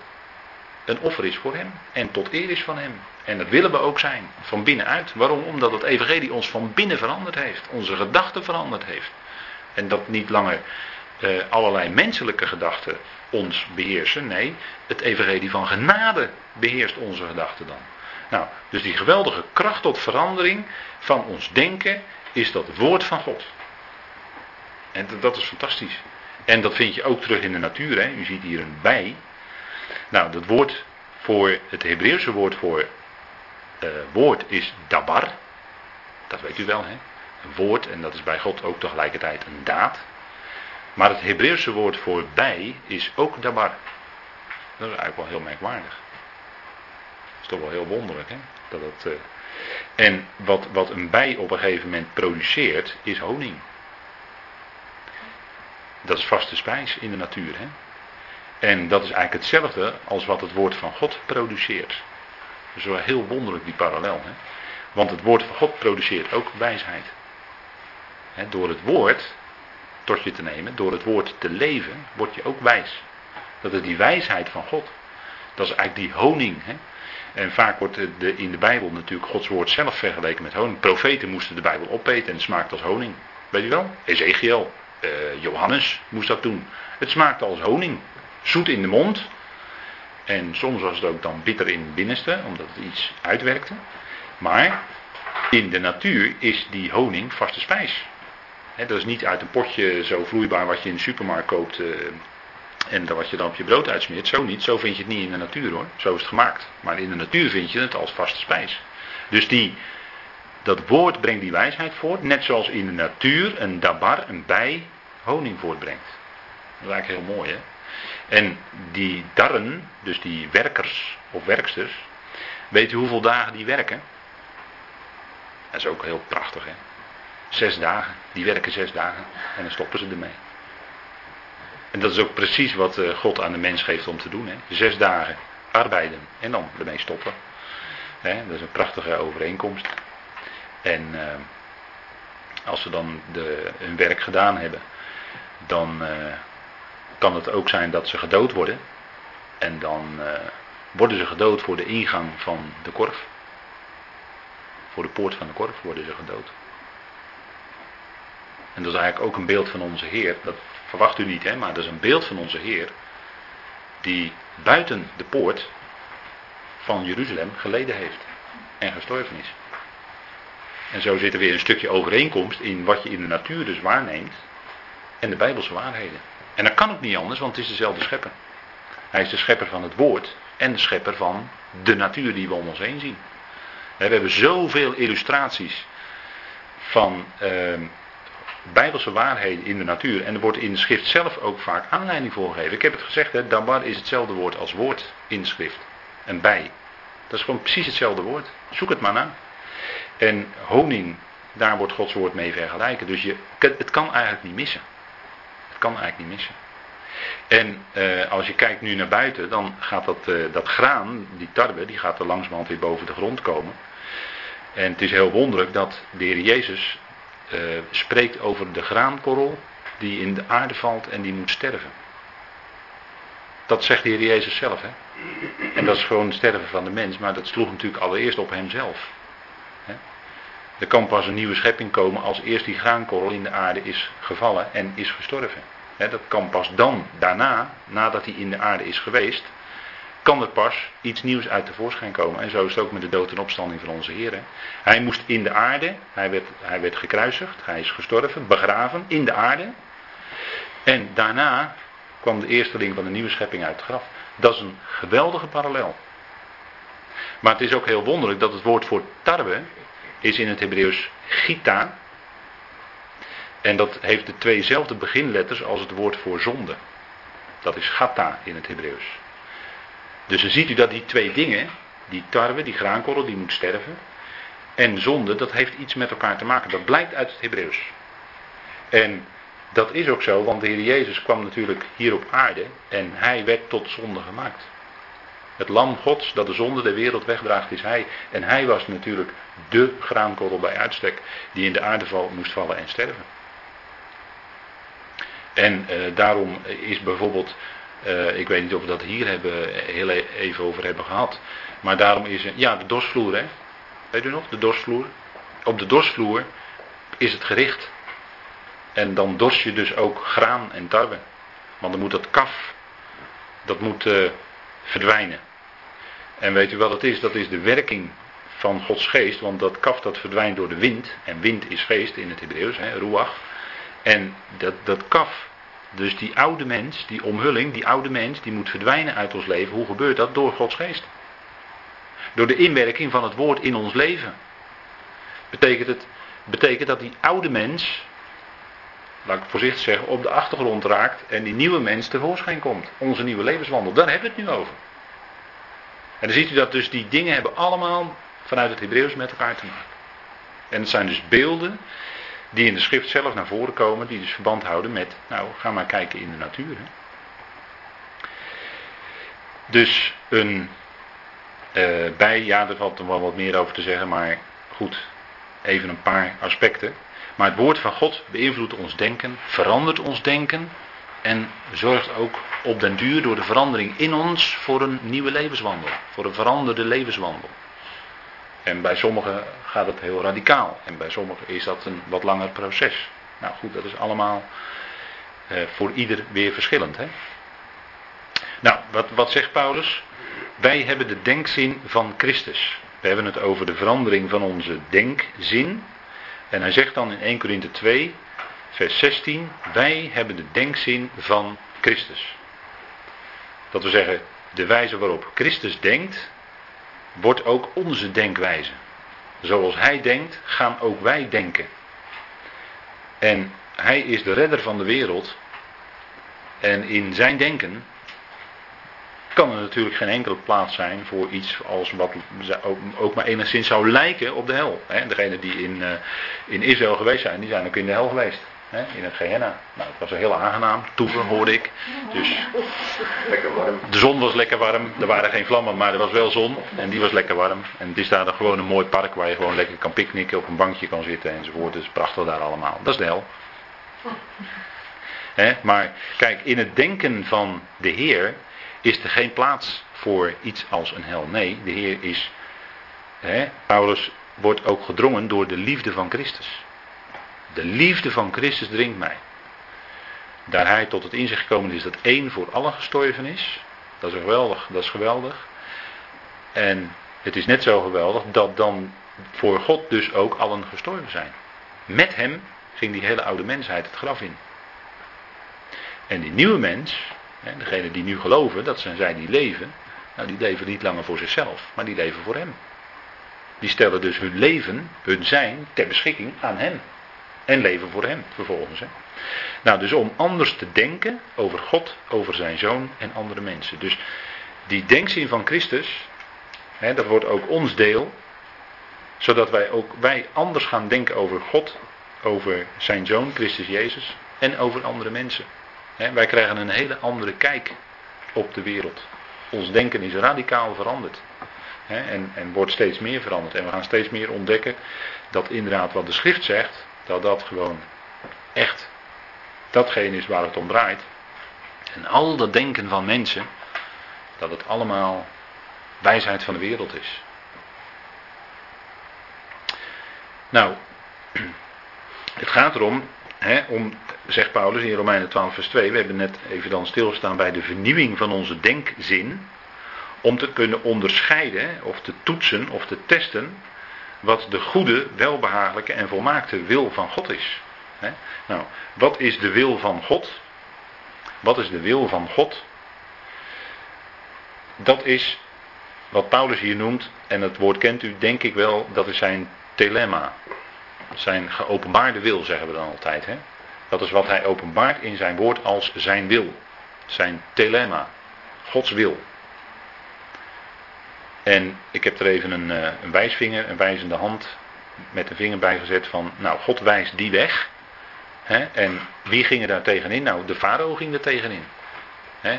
een offer is voor hem. En tot eer is van hem. En dat willen we ook zijn, van binnenuit. Waarom? Omdat het evangelie ons van binnen veranderd heeft. Onze gedachten veranderd heeft. En dat niet langer eh, allerlei menselijke gedachten ons beheersen. Nee, het evangelie van genade beheerst onze gedachten dan. Nou, dus die geweldige kracht tot verandering van ons denken is dat woord van God. En dat is fantastisch. En dat vind je ook terug in de natuur. Hè? U ziet hier een bij. Nou, dat woord voor het Hebreeuwse woord voor uh, woord is dabar. Dat weet u wel, hè? Een woord, en dat is bij God ook tegelijkertijd een daad. Maar het Hebreeuwse woord voor bij is ook dabar. Dat is eigenlijk wel heel merkwaardig. Dat is toch wel heel wonderlijk, hè? Dat het, uh... En wat, wat een bij op een gegeven moment produceert, is honing. Dat is vaste spijs in de natuur. Hè? En dat is eigenlijk hetzelfde als wat het woord van God produceert. Dat is wel heel wonderlijk die parallel. Hè? Want het woord van God produceert ook wijsheid. Door het woord tot je te nemen, door het woord te leven, word je ook wijs. Dat is die wijsheid van God. Dat is eigenlijk die honing. En vaak wordt in de Bijbel natuurlijk Gods woord zelf vergeleken met honing. Profeten moesten de Bijbel opeten en het smaakt als honing. Weet je wel? Ezekiel, uh, Johannes moest dat doen. Het smaakte als honing. Zoet in de mond. En soms was het ook dan bitter in het binnenste, omdat het iets uitwerkte. Maar in de natuur is die honing vaste spijs. dat is niet uit een potje zo vloeibaar wat je in de supermarkt koopt. Uh, en wat je dan op je brood uitsmeert. Zo niet. Zo vind je het niet in de natuur hoor. Zo is het gemaakt. Maar in de natuur vind je het als vaste spijs. Dus die, dat woord brengt die wijsheid voort. Net zoals in de natuur een dabar, een bij, honing voortbrengt. Dat is eigenlijk heel mooi hè. En die darren, dus die werkers of werksters, weet u hoeveel dagen die werken? Dat is ook heel prachtig hè. Zes dagen, die werken zes dagen en dan stoppen ze ermee. En dat is ook precies wat eh, God aan de mens geeft om te doen. Hè. Zes dagen arbeiden en dan ermee stoppen. Hè, dat is een prachtige overeenkomst. En uh, als ze dan de, hun werk gedaan hebben, dan uh, kan het ook zijn dat ze gedood worden. En dan uh, worden ze gedood voor de ingang van de korf. Voor de poort van de korf worden ze gedood. En dat is eigenlijk ook een beeld van onze Heer. Dat verwacht u niet, hè, maar dat is een beeld van onze Heer. Die buiten de poort van Jeruzalem geleden heeft. En gestorven is. En zo zit er weer een stukje overeenkomst in wat je in de natuur dus waarneemt. En de Bijbelse waarheden. En dat kan ook niet anders, want het is dezelfde schepper. Hij is de schepper van het woord en de schepper van de natuur die we om ons heen zien. We hebben zoveel illustraties van uh, bijbelse waarheden in de natuur. En er wordt in de schrift zelf ook vaak aanleiding voor gegeven. Ik heb het gezegd, hè, dabar is hetzelfde woord als woord in de schrift. En bij. Dat is gewoon precies hetzelfde woord. Zoek het maar na. En honing, daar wordt Gods woord mee vergelijken. Dus je, het kan eigenlijk niet missen. Kan eigenlijk niet missen. En eh, als je kijkt nu naar buiten, dan gaat dat, eh, dat graan, die tarwe, die gaat er langzamerhand weer boven de grond komen. En het is heel wonderlijk dat de Heer Jezus uh, spreekt over de graankorrel die in de aarde valt en die moet sterven. Dat zegt de Heer Jezus zelf. Hè? En dat is gewoon het sterven van de mens, maar dat sloeg natuurlijk allereerst op hemzelf. Er kan pas een nieuwe schepping komen als eerst die graankorrel in de aarde is gevallen en is gestorven. Dat kan pas dan, daarna, nadat hij in de aarde is geweest, kan er pas iets nieuws uit de voorschijn komen. En zo is het ook met de dood en opstanding van onze Heer. Hij moest in de aarde, hij werd, hij werd gekruisigd, hij is gestorven, begraven in de aarde. En daarna kwam de eersteling van de nieuwe schepping uit het graf. Dat is een geweldige parallel. Maar het is ook heel wonderlijk dat het woord voor tarwe is in het Hebreeuws gita. En dat heeft de tweezelfde beginletters als het woord voor zonde. Dat is gata in het Hebreeuws. Dus dan ziet u dat die twee dingen, die tarwe, die graankorrel, die moet sterven. En zonde, dat heeft iets met elkaar te maken. Dat blijkt uit het Hebreeuws. En dat is ook zo, want de Heer Jezus kwam natuurlijk hier op aarde en hij werd tot zonde gemaakt. Het lam Gods dat de zonde der wereld wegdraagt is hij. En hij was natuurlijk de graankorrel bij uitstek die in de aarde moest vallen en sterven. En eh, daarom is bijvoorbeeld ik weet niet of we dat hier hebben, heel e- even over hebben gehad. Maar daarom is ja, de dorsvloer, hè? Weet u nog, de dorsvloer? Op de dorsvloer is het gericht. En dan dorst je dus ook graan en tarwe. Want dan moet dat kaf, dat moet verdwijnen. En weet u wat het is? Dat is de werking van Gods geest. Want dat kaf dat verdwijnt door de wind. En wind is geest in het Hebreeuws, ruach. En dat, dat kaf, dus die oude mens, die omhulling, die oude mens, die moet verdwijnen uit ons leven. Hoe gebeurt dat? Door Gods geest. Door de inwerking van het woord in ons leven. Betekent het betekent dat die oude mens, laat ik voorzichtig zeggen, op de achtergrond raakt en die nieuwe mens tevoorschijn komt. Onze nieuwe levenswandel. Daar hebben we het nu over. En dan ziet u dat dus die dingen hebben allemaal vanuit het Hebreeuws met elkaar te maken. En het zijn dus beelden die in de schrift zelf naar voren komen, die dus verband houden met, nou, ga maar kijken in de natuur. Hè. Dus een uh, bij, ja, er valt er wel wat meer over te zeggen, maar goed, even een paar aspecten. Maar het woord van God beïnvloedt ons denken, verandert ons denken en zorgt ook op den duur door de verandering in ons voor een nieuwe levenswandel, voor een veranderde levenswandel. En bij sommigen gaat het heel radicaal en bij sommigen is dat een wat langer proces. Nou goed, dat is allemaal eh, voor ieder weer verschillend. Hè? Nou, wat, wat zegt Paulus? Wij hebben de denkzin van Christus. We hebben het over de verandering van onze denkzin. En hij zegt dan in 1 Korinthe 2, vers 16, wij hebben de denkzin van Christus. Dat we zeggen, de wijze waarop Christus denkt, wordt ook onze denkwijze. Zoals hij denkt, gaan ook wij denken. En hij is de redder van de wereld. En in zijn denken kan er natuurlijk geen enkele plaats zijn voor iets als wat ook maar enigszins zou lijken op de hel. Degenen die in, uh, in Israël geweest zijn, die zijn ook in de hel geweest. In het Gehenna. Nou, het was heel aangenaam toeven, hoorde ik. Dus lekker warm. de zon was lekker warm. Er waren geen vlammen, maar er was wel zon. En die was lekker warm. En het is daar dan gewoon een mooi park waar je gewoon lekker kan picknicken, op een bankje kan zitten enzovoort. Het is prachtig daar allemaal. Dat is de hel. maar kijk, in het denken van de Heer is er geen plaats voor iets als een hel. Nee, de Heer is. Hè, Paulus wordt ook gedrongen door de liefde van Christus. De liefde van Christus dringt mij. Daar hij tot het inzicht gekomen is dat één voor allen gestorven is. Dat is geweldig, dat is geweldig. En het is net zo geweldig dat dan voor God dus ook allen gestorven zijn. Met hem ging die hele oude mensheid het graf in. En die nieuwe mens, degenen die nu geloven, dat zijn zij die leven. Nou, die leven niet langer voor zichzelf, maar die leven voor Hem. Die stellen dus hun leven, hun zijn, ter beschikking aan Hem. En leven voor Hem vervolgens. Hè. Nou, dus om anders te denken over God, over zijn zoon en andere mensen. Dus die denkzin van Christus, hè, dat wordt ook ons deel. Zodat wij ook wij anders gaan denken over God, over zijn zoon, Christus Jezus. En over andere mensen wij krijgen een hele andere kijk op de wereld. Ons denken is radicaal veranderd. en, en wordt steeds meer veranderd. En we gaan steeds meer ontdekken dat inderdaad wat de schrift zegt, dat dat gewoon echt datgene is waar het om draait. En al dat denken van mensen, dat het allemaal wijsheid van de wereld is. Nou, het gaat erom om, zegt Paulus in Romeinen 12, vers 2, we hebben net even dan stilgestaan bij de vernieuwing van onze denkzin, om te kunnen onderscheiden of te toetsen of te testen wat de goede, welbehagelijke en volmaakte wil van God is. Nou, wat is de wil van God? Wat is de wil van God? Dat is wat Paulus hier noemt, en het woord kent u denk ik wel, dat is zijn telemma. Zijn geopenbaarde wil, zeggen we dan altijd. Dat is wat hij openbaart in zijn woord als zijn wil. Zijn telemma. Gods wil. En ik heb er even een, eh, een wijsvinger, een wijzende hand met een vinger bij gezet van, nou, God wijst die weg. En wie ging er daar tegenin? Nou, de farao ging er tegenin.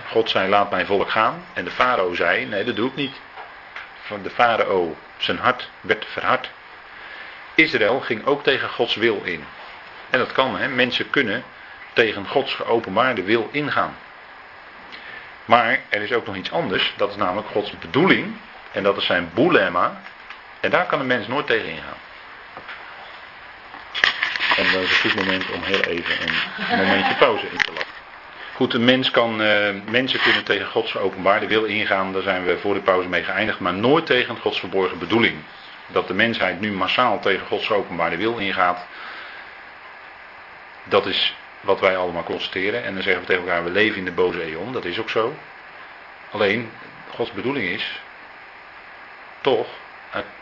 God zei, laat mijn volk gaan. En de farao zei, nee, dat doe ik niet. Van de farao, zijn hart werd verhard. Israël ging ook tegen Gods wil in. En dat kan, hè? mensen kunnen tegen Gods geopenbaarde wil ingaan. Maar er is ook nog iets anders, dat is namelijk Gods bedoeling. En dat is zijn boelema. En daar kan een mens nooit tegen ingaan. En dat is een goed moment om heel even een momentje pauze in te laten. Goed, een mens kan, uh, mensen kunnen tegen Gods openbaarde wil ingaan, daar zijn we voor de pauze mee geëindigd, maar nooit tegen Gods verborgen bedoeling. Dat de mensheid nu massaal tegen Gods openbaarde wil ingaat, dat is wat wij allemaal constateren. En dan zeggen we tegen elkaar, we leven in de boze eon, dat is ook zo. Alleen, Gods bedoeling is toch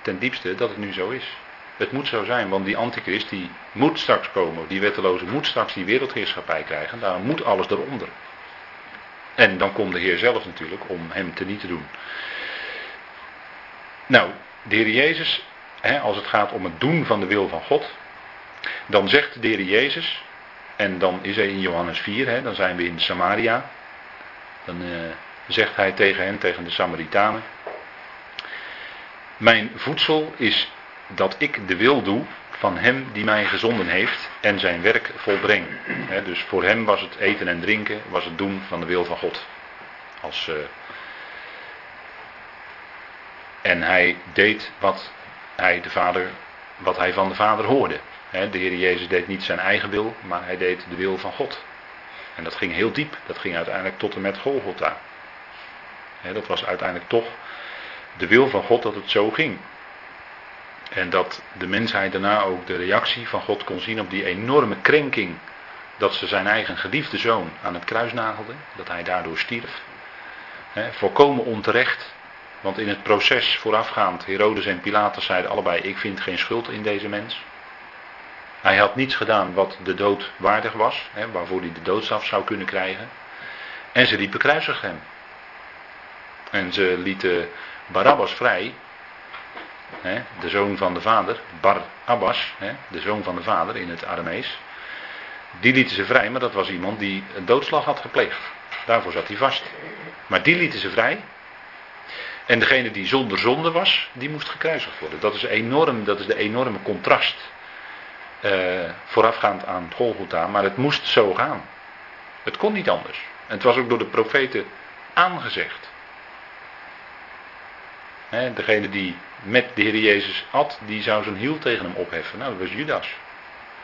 ten diepste dat het nu zo is. Het moet zo zijn, want die antichrist die moet straks komen. Die wetteloze moet straks die wereldheerschappij krijgen. Daarom moet alles eronder. En dan komt de Heer zelf natuurlijk om hem te niet te doen. Nou, de Jezus, hè, als het gaat om het doen van de wil van God, dan zegt de Heer Jezus, en dan is hij in Johannes 4, hè, dan zijn we in Samaria. Dan uh, zegt hij tegen hen, tegen de Samaritanen. Mijn voedsel is dat ik de wil doe van hem die mij gezonden heeft en zijn werk volbreng. dus voor hem was het eten en drinken, was het doen van de wil van God. Als, uh, en hij deed wat hij, de vader, wat hij van de Vader hoorde. de Heer Jezus deed niet zijn eigen wil, maar hij deed de wil van God. En dat ging heel diep. Dat ging uiteindelijk tot en met Golgotha. dat was uiteindelijk toch de wil van God dat het zo ging. En dat de mensheid daarna ook de reactie van God kon zien op die enorme krenking. Dat ze zijn eigen geliefde zoon aan het kruis nagelden. Dat hij daardoor stierf. He, volkomen onterecht. Want in het proces voorafgaand, Herodes en Pilatus zeiden allebei: Ik vind geen schuld in deze mens. Hij had niets gedaan wat de dood waardig was, waarvoor hij de doodstraf zou kunnen krijgen. En ze riepen kruisig hem. En ze lieten Barabbas vrij, hè, de zoon van de vader, Bar Abbas, hè, de zoon van de vader in het Aramees. Die lieten ze vrij, maar dat was iemand die een doodslag had gepleegd. Daarvoor zat hij vast. Maar die lieten ze vrij. En degene die zonder zonde was, die moest gekruisigd worden. Dat is, enorm, dat is de enorme contrast. Uh, voorafgaand aan Golgotha, maar het moest zo gaan. Het kon niet anders. En het was ook door de profeten aangezegd degene die met de Heer Jezus at, die zou zijn hiel tegen hem opheffen. Nou, dat was Judas.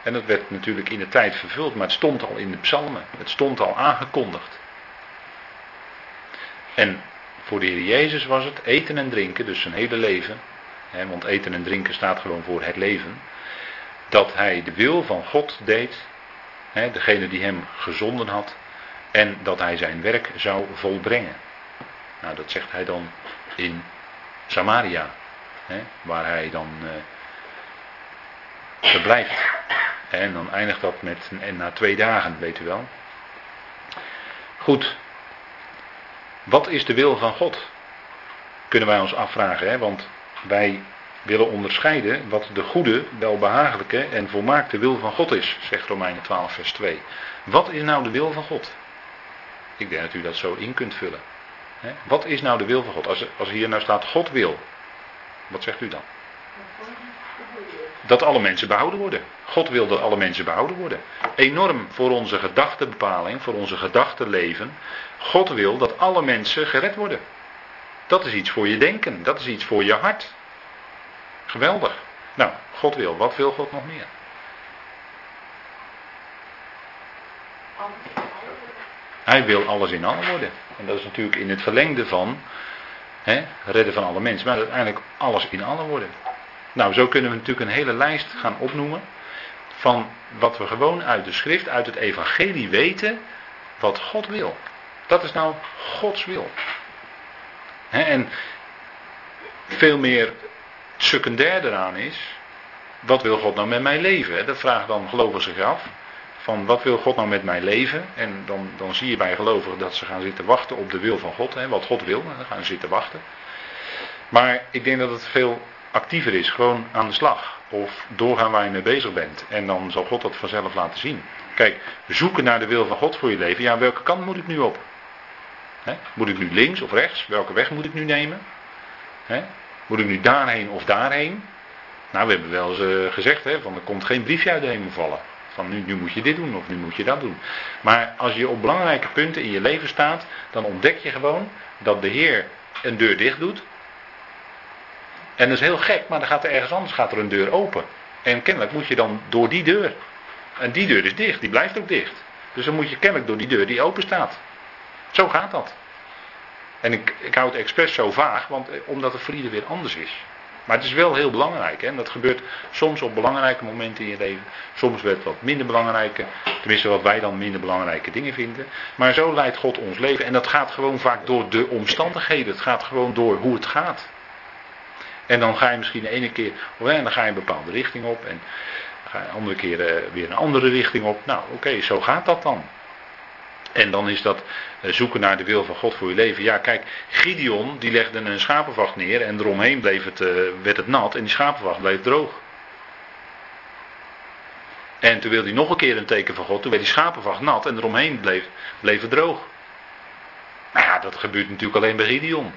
En dat werd natuurlijk in de tijd vervuld, maar het stond al in de psalmen. Het stond al aangekondigd. En voor de Heer Jezus was het eten en drinken, dus zijn hele leven. Want eten en drinken staat gewoon voor het leven. Dat hij de wil van God deed, hè, degene die hem gezonden had. En dat hij zijn werk zou volbrengen. Nou, dat zegt hij dan in Samaria, hè, waar hij dan uh, verblijft. En dan eindigt dat met, en na twee dagen, weet u wel. Goed, wat is de wil van God? Kunnen wij ons afvragen, hè? want wij willen onderscheiden wat de goede, welbehagelijke en volmaakte wil van God is, zegt Romeinen 12, vers 2. Wat is nou de wil van God? Ik denk dat u dat zo in kunt vullen. Wat is nou de wil van God? Als, als hier nou staat God wil, wat zegt u dan? Dat alle mensen behouden worden. God wil dat alle mensen behouden worden. Enorm voor onze gedachtenbepaling, voor onze gedachtenleven. God wil dat alle mensen gered worden. Dat is iets voor je denken, dat is iets voor je hart. Geweldig. Nou, God wil. Wat wil God nog meer? Hij wil alles in allen worden. En dat is natuurlijk in het verlengde van hè, redden van alle mensen. Maar uiteindelijk alles in allen worden. Nou, zo kunnen we natuurlijk een hele lijst gaan opnoemen. Van wat we gewoon uit de schrift, uit het evangelie weten. Wat God wil. Dat is nou Gods wil. en veel meer secundair eraan is. Wat wil God nou met mijn leven? Dat vraagt dan gelovigen zich af van wat wil God nou met mijn leven? En dan, dan zie je bij gelovigen dat ze gaan zitten wachten op de wil van God. Hè, wat God wil, dan gaan ze zitten wachten. Maar ik denk dat het veel actiever is. Gewoon aan de slag. Of doorgaan waar je mee bezig bent. En dan zal God dat vanzelf laten zien. Kijk, zoeken naar de wil van God voor je leven. Ja, welke kant moet ik nu op? Moet ik nu links of rechts? Welke weg moet ik nu nemen? Moet ik nu daarheen of daarheen? Nou, we hebben wel eens eh, gezegd, hè, van er komt geen briefje uit de hemel vallen. Van nu, moet je dit doen of nu moet je dat doen. Maar als je op belangrijke punten in je leven staat, dan ontdek je gewoon dat de Heer een deur dicht doet. En dat is heel gek, maar dan gaat er ergens anders gaat er een deur open. En kennelijk moet je dan door die deur. En die deur is dicht, die blijft ook dicht. Dus dan moet je kennelijk door die deur die open staat. Zo gaat dat. En ik, ik hou het expres zo vaag, want, eh, omdat het voor weer anders is. Maar het is wel heel belangrijk. Hè? Dat gebeurt soms op belangrijke momenten in je leven. Soms werd wat minder belangrijke. Tenminste, wat wij dan minder belangrijke dingen vinden. Maar zo leidt God ons leven. En dat gaat gewoon vaak door de omstandigheden. Het gaat gewoon door hoe het gaat. En dan ga je misschien de ene keer. En dan ga je een bepaalde richting op. En ga je een andere keer eh, weer een andere richting op. Nou, oké, zo gaat dat dan. En dan is dat eh, zoeken naar de wil van God voor je leven. Ja, kijk, Gideon die legde een schapenvacht neer en eromheen bleef het, uh, werd het nat en die schapenvacht bleef droog. En toen wilde hij nog een keer een teken van God, toen werd die schapenvacht nat en eromheen bleef, bleef het droog. Nou ja, dat gebeurt natuurlijk alleen bij Gideon.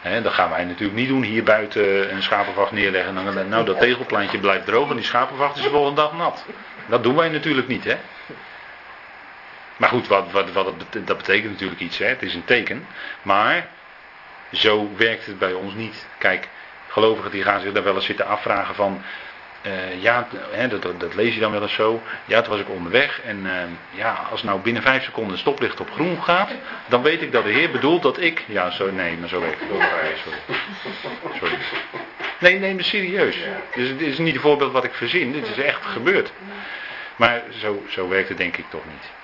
He, dat gaan wij natuurlijk niet doen, hier buiten een schapenvacht neerleggen. En nou, dat tegelplantje blijft droog en die schapenvacht is de volgende dag nat. Dat doen wij natuurlijk niet, hè. Maar goed, wat, wat, wat het, dat betekent natuurlijk iets. Hè? Het is een teken. Maar zo werkt het bij ons niet. Kijk, gelovigen die gaan zich daar wel eens zitten afvragen van. Uh, ja, hè, dat, dat, lees je dan wel eens zo. Ja, toen was ik onderweg. En uh, ja, als nou binnen vijf seconden een stoplicht op groen gaat. Dan weet ik dat de Heer bedoelt dat ik. Ja, zo, nee, maar zo werkt het ook. Sorry. Sorry. Nee, neem het serieus. Dus dit is niet een voorbeeld wat ik verzin. Dit is echt gebeurd. Maar zo, zo werkt het denk ik toch niet.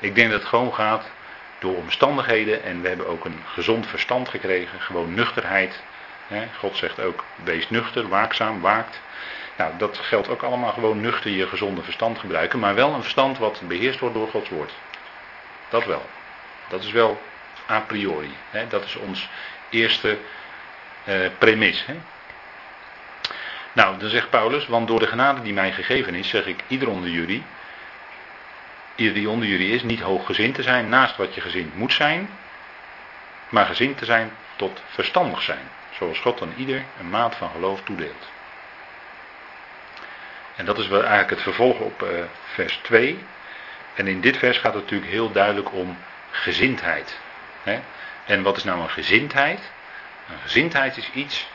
Ik denk dat het gewoon gaat door omstandigheden en we hebben ook een gezond verstand gekregen, gewoon nuchterheid. God zegt ook, wees nuchter, waakzaam, waakt. Nou, dat geldt ook allemaal gewoon nuchter je gezonde verstand gebruiken, maar wel een verstand wat beheerst wordt door Gods woord. Dat wel. Dat is wel a priori. Dat is ons eerste eh, premis. Nou, dan zegt Paulus, want door de genade die mij gegeven is, zeg ik ieder onder jullie, ieder die onder jullie is, niet hooggezind te zijn naast wat je gezind moet zijn, maar gezind te zijn tot verstandig zijn, zoals God aan ieder een maat van geloof toedeelt. En dat is wel eigenlijk het vervolg op uh, vers 2. En in dit vers gaat het natuurlijk heel duidelijk om gezindheid. En wat is nou een gezindheid? Een gezindheid is iets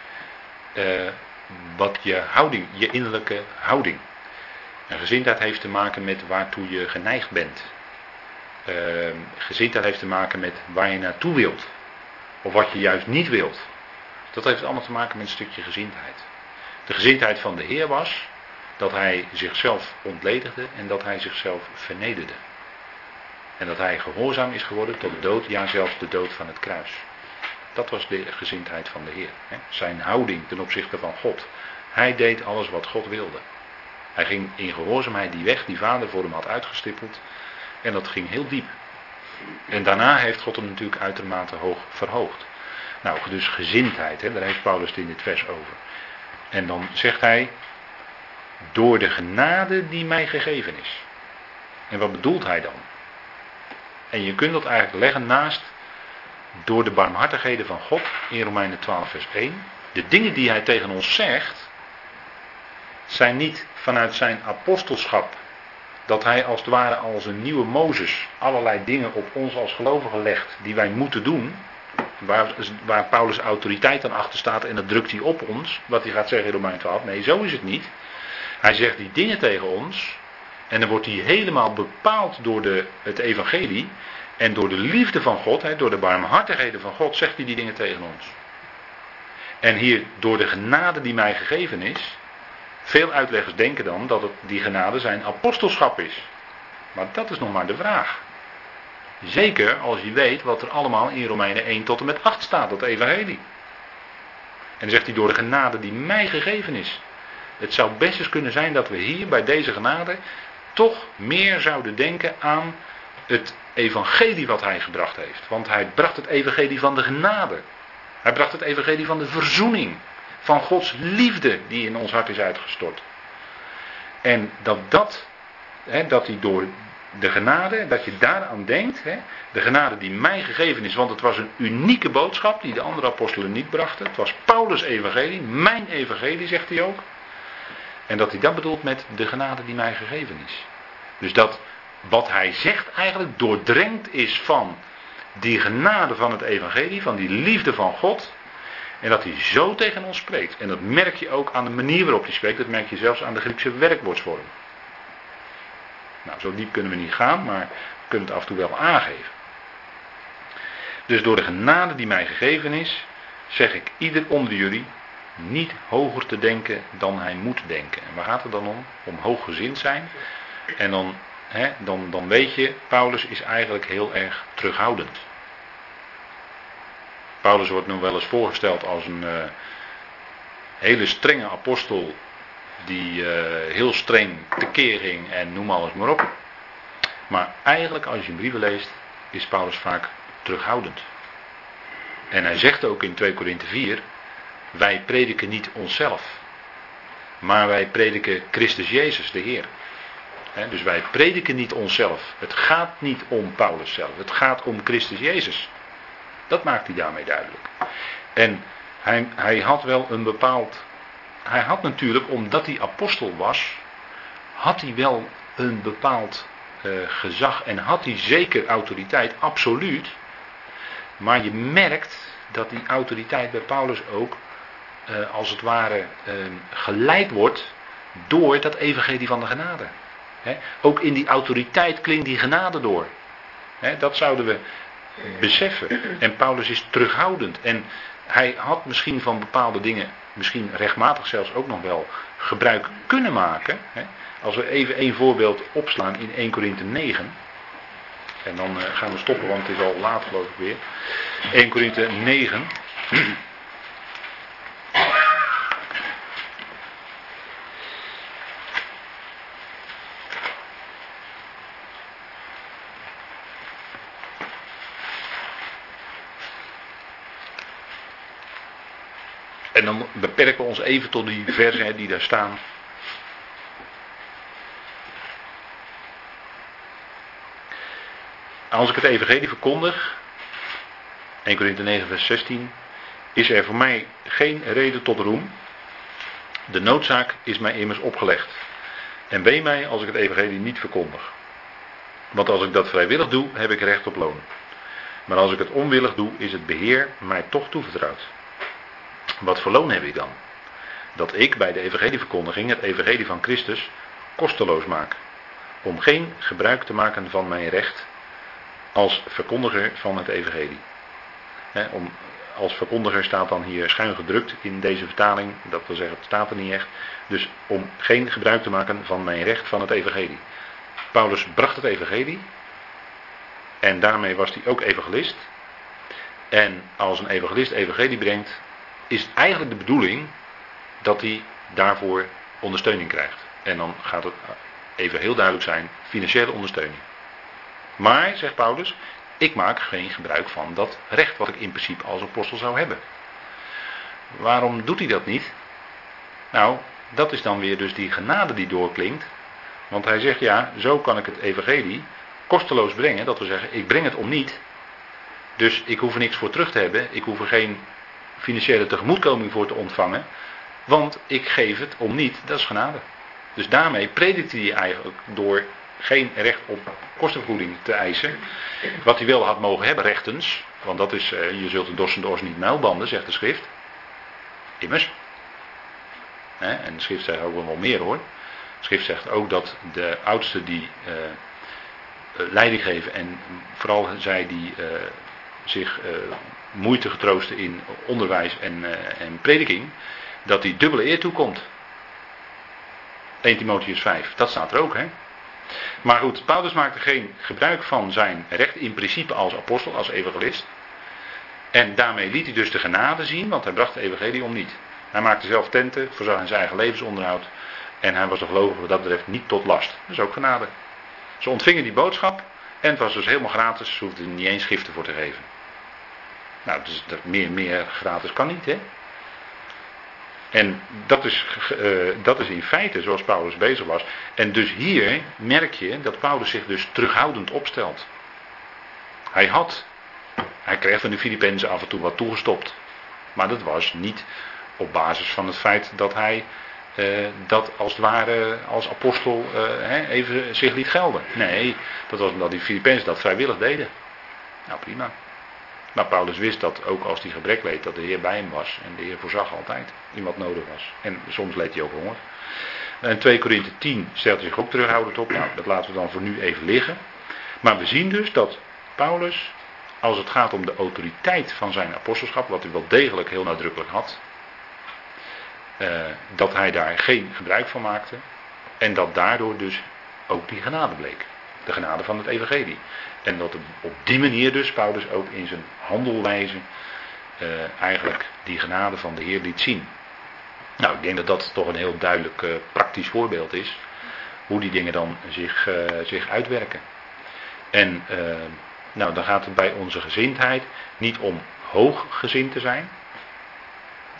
uh, wat je houding, je innerlijke houding. En gezindheid heeft te maken met waartoe je geneigd bent. Uh, gezindheid heeft te maken met waar je naartoe wilt. Of wat je juist niet wilt. Dat heeft allemaal te maken met een stukje gezindheid. De gezindheid van de Heer was dat hij zichzelf ontledigde en dat hij zichzelf vernederde. En dat hij gehoorzaam is geworden tot de dood, ja zelfs de dood van het kruis. Dat was de gezindheid van de Heer. Zijn houding ten opzichte van God. Hij deed alles wat God wilde. Hij ging in gehoorzaamheid die weg die vader voor hem had uitgestippeld. En dat ging heel diep. En daarna heeft God hem natuurlijk uitermate hoog verhoogd. Nou, dus gezindheid, hè, daar heeft Paulus het in dit vers over. En dan zegt hij, door de genade die mij gegeven is. En wat bedoelt hij dan? En je kunt dat eigenlijk leggen naast door de barmhartigheden van God in Romeinen 12 vers 1. De dingen die hij tegen ons zegt, zijn niet vanuit zijn apostelschap. Dat hij als het ware als een nieuwe Mozes allerlei dingen op ons als gelovigen legt die wij moeten doen. Waar, waar Paulus autoriteit dan achter staat en dat drukt hij op ons. Wat hij gaat zeggen in Romein 12. Nee, zo is het niet. Hij zegt die dingen tegen ons. En dan wordt hij helemaal bepaald door de, het evangelie. En door de liefde van God, door de barmhartigheden van God, zegt hij die dingen tegen ons. En hier, door de genade die mij gegeven is, veel uitleggers denken dan dat het, die genade zijn apostelschap is. Maar dat is nog maar de vraag. Zeker als je weet wat er allemaal in Romeinen 1 tot en met 8 staat, dat evangelie. En dan zegt hij door de genade die mij gegeven is. Het zou best eens kunnen zijn dat we hier bij deze genade toch meer zouden denken aan het evangelie wat hij gebracht heeft. Want hij bracht het evangelie van de genade. Hij bracht het evangelie van de verzoening van Gods liefde die in ons hart is uitgestort. En dat dat, hè, dat hij door de genade, dat je daaraan denkt, hè, de genade die mij gegeven is, want het was een unieke boodschap die de andere apostelen niet brachten. Het was Paulus' evangelie, mijn evangelie, zegt hij ook. En dat hij dat bedoelt met de genade die mij gegeven is. Dus dat wat hij zegt eigenlijk doordrenkt is van die genade van het evangelie, van die liefde van God. En dat hij zo tegen ons spreekt. En dat merk je ook aan de manier waarop hij spreekt. Dat merk je zelfs aan de Griekse werkwoordsvorm. Nou, zo diep kunnen we niet gaan, maar we kunnen het af en toe wel aangeven. Dus door de genade die mij gegeven is, zeg ik ieder onder jullie niet hoger te denken dan hij moet denken. En waar gaat het dan om? Om hooggezind zijn. En dan, hè, dan, dan weet je, Paulus is eigenlijk heel erg terughoudend. Paulus wordt nu wel eens voorgesteld als een uh, hele strenge apostel die uh, heel streng tekeer ging en noem alles maar op. Maar eigenlijk als je brieven leest is Paulus vaak terughoudend. En hij zegt ook in 2 Korinthe 4, wij prediken niet onszelf, maar wij prediken Christus Jezus, de Heer. dus wij prediken niet onszelf. Het gaat niet om Paulus zelf, het gaat om Christus Jezus. Dat maakt hij daarmee duidelijk. En hij, hij had wel een bepaald. Hij had natuurlijk, omdat hij apostel was, had hij wel een bepaald uh, gezag en had hij zeker autoriteit, absoluut. Maar je merkt dat die autoriteit bij Paulus ook, uh, als het ware, uh, geleid wordt door dat evangelie van de genade. Ook in die autoriteit klinkt die genade door. Dat zouden we beseffen. En Paulus is terughoudend. En hij had misschien van bepaalde dingen, misschien rechtmatig zelfs ook nog wel, gebruik kunnen maken. Als we even één voorbeeld opslaan in 1 Korinthe 9. En dan eh, gaan we stoppen, want het is al laat geloof ik weer. 1 Korinthe 9. En dan beperken we ons even tot die versen die daar staan. Als ik het evangelie verkondig, 1 Korinthe 9 vers 16, is er voor mij geen reden tot roem. De noodzaak is mij immers opgelegd. En wee mij als ik het evangelie niet verkondig. Want als ik dat vrijwillig doe, heb ik recht op loon. Maar als ik het onwillig doe, is het beheer mij toch toevertrouwd. Wat voor loon heb ik dan? Dat ik bij de evangelieverkondiging het evangelie van Christus kosteloos maak. Om geen gebruik te maken van mijn recht als verkondiger van het evangelie. om, als verkondiger staat dan hier schuin gedrukt in deze vertaling. Dat wil zeggen, het staat er niet echt. Dus om geen gebruik te maken van mijn recht van het evangelie. Paulus bracht het evangelie. En daarmee was hij ook evangelist. En als een evangelist evangelie brengt, is eigenlijk de bedoeling dat hij daarvoor ondersteuning krijgt. En dan gaat het even heel duidelijk zijn, financiële ondersteuning. Maar, zegt Paulus, ik maak geen gebruik van dat recht wat ik in principe als apostel zou hebben. Waarom doet hij dat niet? Nou, dat is dan weer dus die genade die doorklinkt. Want hij zegt ja, zo kan ik het evangelie kosteloos brengen. Dat wil zeggen, ik breng het om niet. Dus ik hoef er niks voor terug te hebben. Ik hoef er geen financiële tegemoetkoming voor te ontvangen. Want ik geef het om niet, dat is genade. Dus daarmee predikt hij eigenlijk door geen recht op kostenvergoeding te eisen. Wat hij wel had mogen hebben, rechtens. Want dat is, eh, je zult de dorsende ors niet muilbanden, zegt de schrift. Immers. En de schrift zegt ook wel meer hoor. De schrift zegt ook dat de oudsten die uh, leiding geven en vooral zij die zich moeite getroosten in onderwijs en, uh, en prediking, dat die dubbele eer toekomt. 1 Timotheus 5, dat staat er ook, hè? Maar goed, Paulus maakte geen gebruik van zijn recht in principe als apostel, als evangelist. En daarmee liet hij dus de genade zien, want hij bracht de evangelie om niet. Hij maakte zelf tenten, voorzag zijn eigen levensonderhoud. En hij was de gelovige wat dat betreft niet tot last. Dat is ook genade. Ze ontvingen die boodschap en het was dus helemaal gratis, ze hoefden er niet eens giften voor te geven. Nou, dus meer, meer gratis kan niet, hè? En dat is, uh, dat is in feite zoals Paulus bezig was. En dus hier merk je dat Paulus zich dus terughoudend opstelt. Hij had, hij kreeg van de Filippenzen af en toe wat toegestopt. Maar dat was niet op basis van het feit dat hij dat als het ware als apostel even zich liet gelden. Nee, dat was omdat die Filippenzen dat vrijwillig deden. Nou prima. Maar Paulus wist dat ook als hij gebrek leed, dat de Heer bij hem was. En de Heer voorzag altijd wat nodig was. En soms leed hij ook honger. En 2 Korinthe 10 stelt zich ook terughoudend op. Nou, dat laten we dan voor nu even liggen. Maar we zien dus dat Paulus, als het gaat om de autoriteit van zijn apostelschap, wat hij wel degelijk heel nadrukkelijk had, eh, dat hij daar geen gebruik van maakte. En dat daardoor dus ook die genade bleek. De genade van het evangelie. En dat op die manier dus Paulus ook in zijn handelwijze uh, eigenlijk die genade van de Heer liet zien. Nou, ik denk dat dat toch een heel duidelijk uh, praktisch voorbeeld is. Hoe die dingen dan zich, uh, zich uitwerken. En nou, dan gaat het bij onze gezindheid niet om hooggezind te zijn.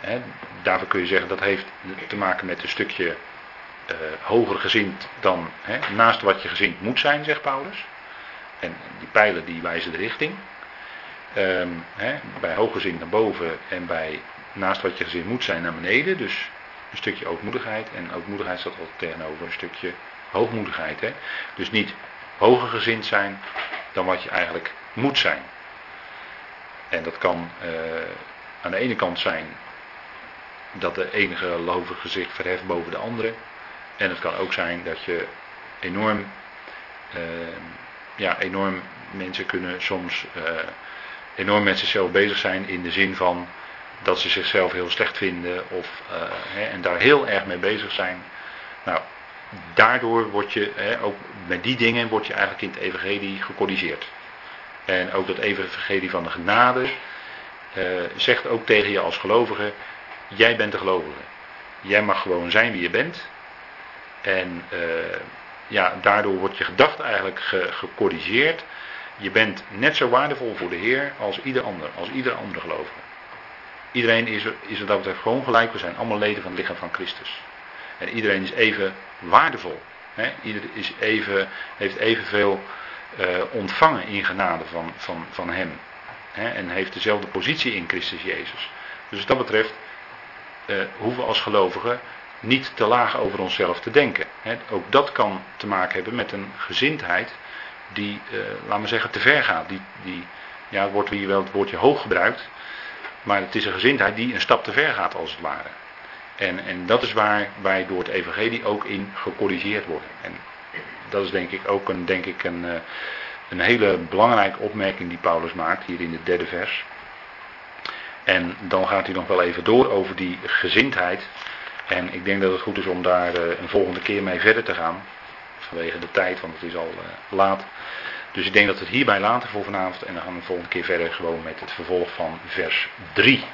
Hè, daarvoor kun je zeggen dat heeft te maken met een stukje hoger gezind dan hè, naast wat je gezind moet zijn, zegt Paulus. En die pijlen die wijzen de richting. Hè, bij hooggezin naar boven en bij naast wat je gezin moet zijn naar beneden. Dus een stukje ootmoedigheid. En ootmoedigheid staat altijd tegenover een stukje hoogmoedigheid. Hè. Dus niet hoger gezind zijn dan wat je eigenlijk moet zijn. En dat kan uh, aan de ene kant zijn dat de enige gelovige zich verheft boven de andere. En het kan ook zijn dat je enorm uh, ja, enorm, mensen kunnen soms uh, enorm met zichzelf bezig zijn in de zin van dat ze zichzelf heel slecht vinden of, uh, hè, en daar heel erg mee bezig zijn. Nou, daardoor word je, hè, ook met die dingen word je eigenlijk in het evangelie gecorrigeerd. En ook dat evangelie van de genade uh, zegt ook tegen je als gelovige, jij bent de gelovige. Jij mag gewoon zijn wie je bent. En ja, daardoor wordt je gedachte eigenlijk ge, gecorrigeerd. Je bent net zo waardevol voor de Heer als ieder ander, als ieder andere gelovige. Iedereen is, er, is wat dat betreft gewoon gelijk. We zijn allemaal leden van het lichaam van Christus. En iedereen is even waardevol. He, ieder is even, heeft evenveel uh, ontvangen in genade van, van, van Hem. He, en heeft dezelfde positie in Christus Jezus. Dus wat dat betreft uh, hoeven we als gelovigen niet te laag over onszelf te denken. ook dat kan te maken hebben met een gezindheid die, uh, laten we zeggen, te ver gaat. Die, die, ja, wordt hier wel het woordje hoog gebruikt, maar het is een gezindheid die een stap te ver gaat als het ware. En, en dat is waar wij door het evangelie ook in gecorrigeerd worden. En dat is denk ik ook een, denk ik een, eh, een hele belangrijke opmerking die Paulus maakt hier in het derde vers. En dan gaat hij nog wel even door over die gezindheid. En ik denk dat het goed is om daar uh, een volgende keer mee verder te gaan. Vanwege de tijd, want het is al uh, laat. Dus ik denk dat we het hierbij laten voor vanavond. En dan gaan we de volgende keer verder gewoon met het vervolg van vers 3.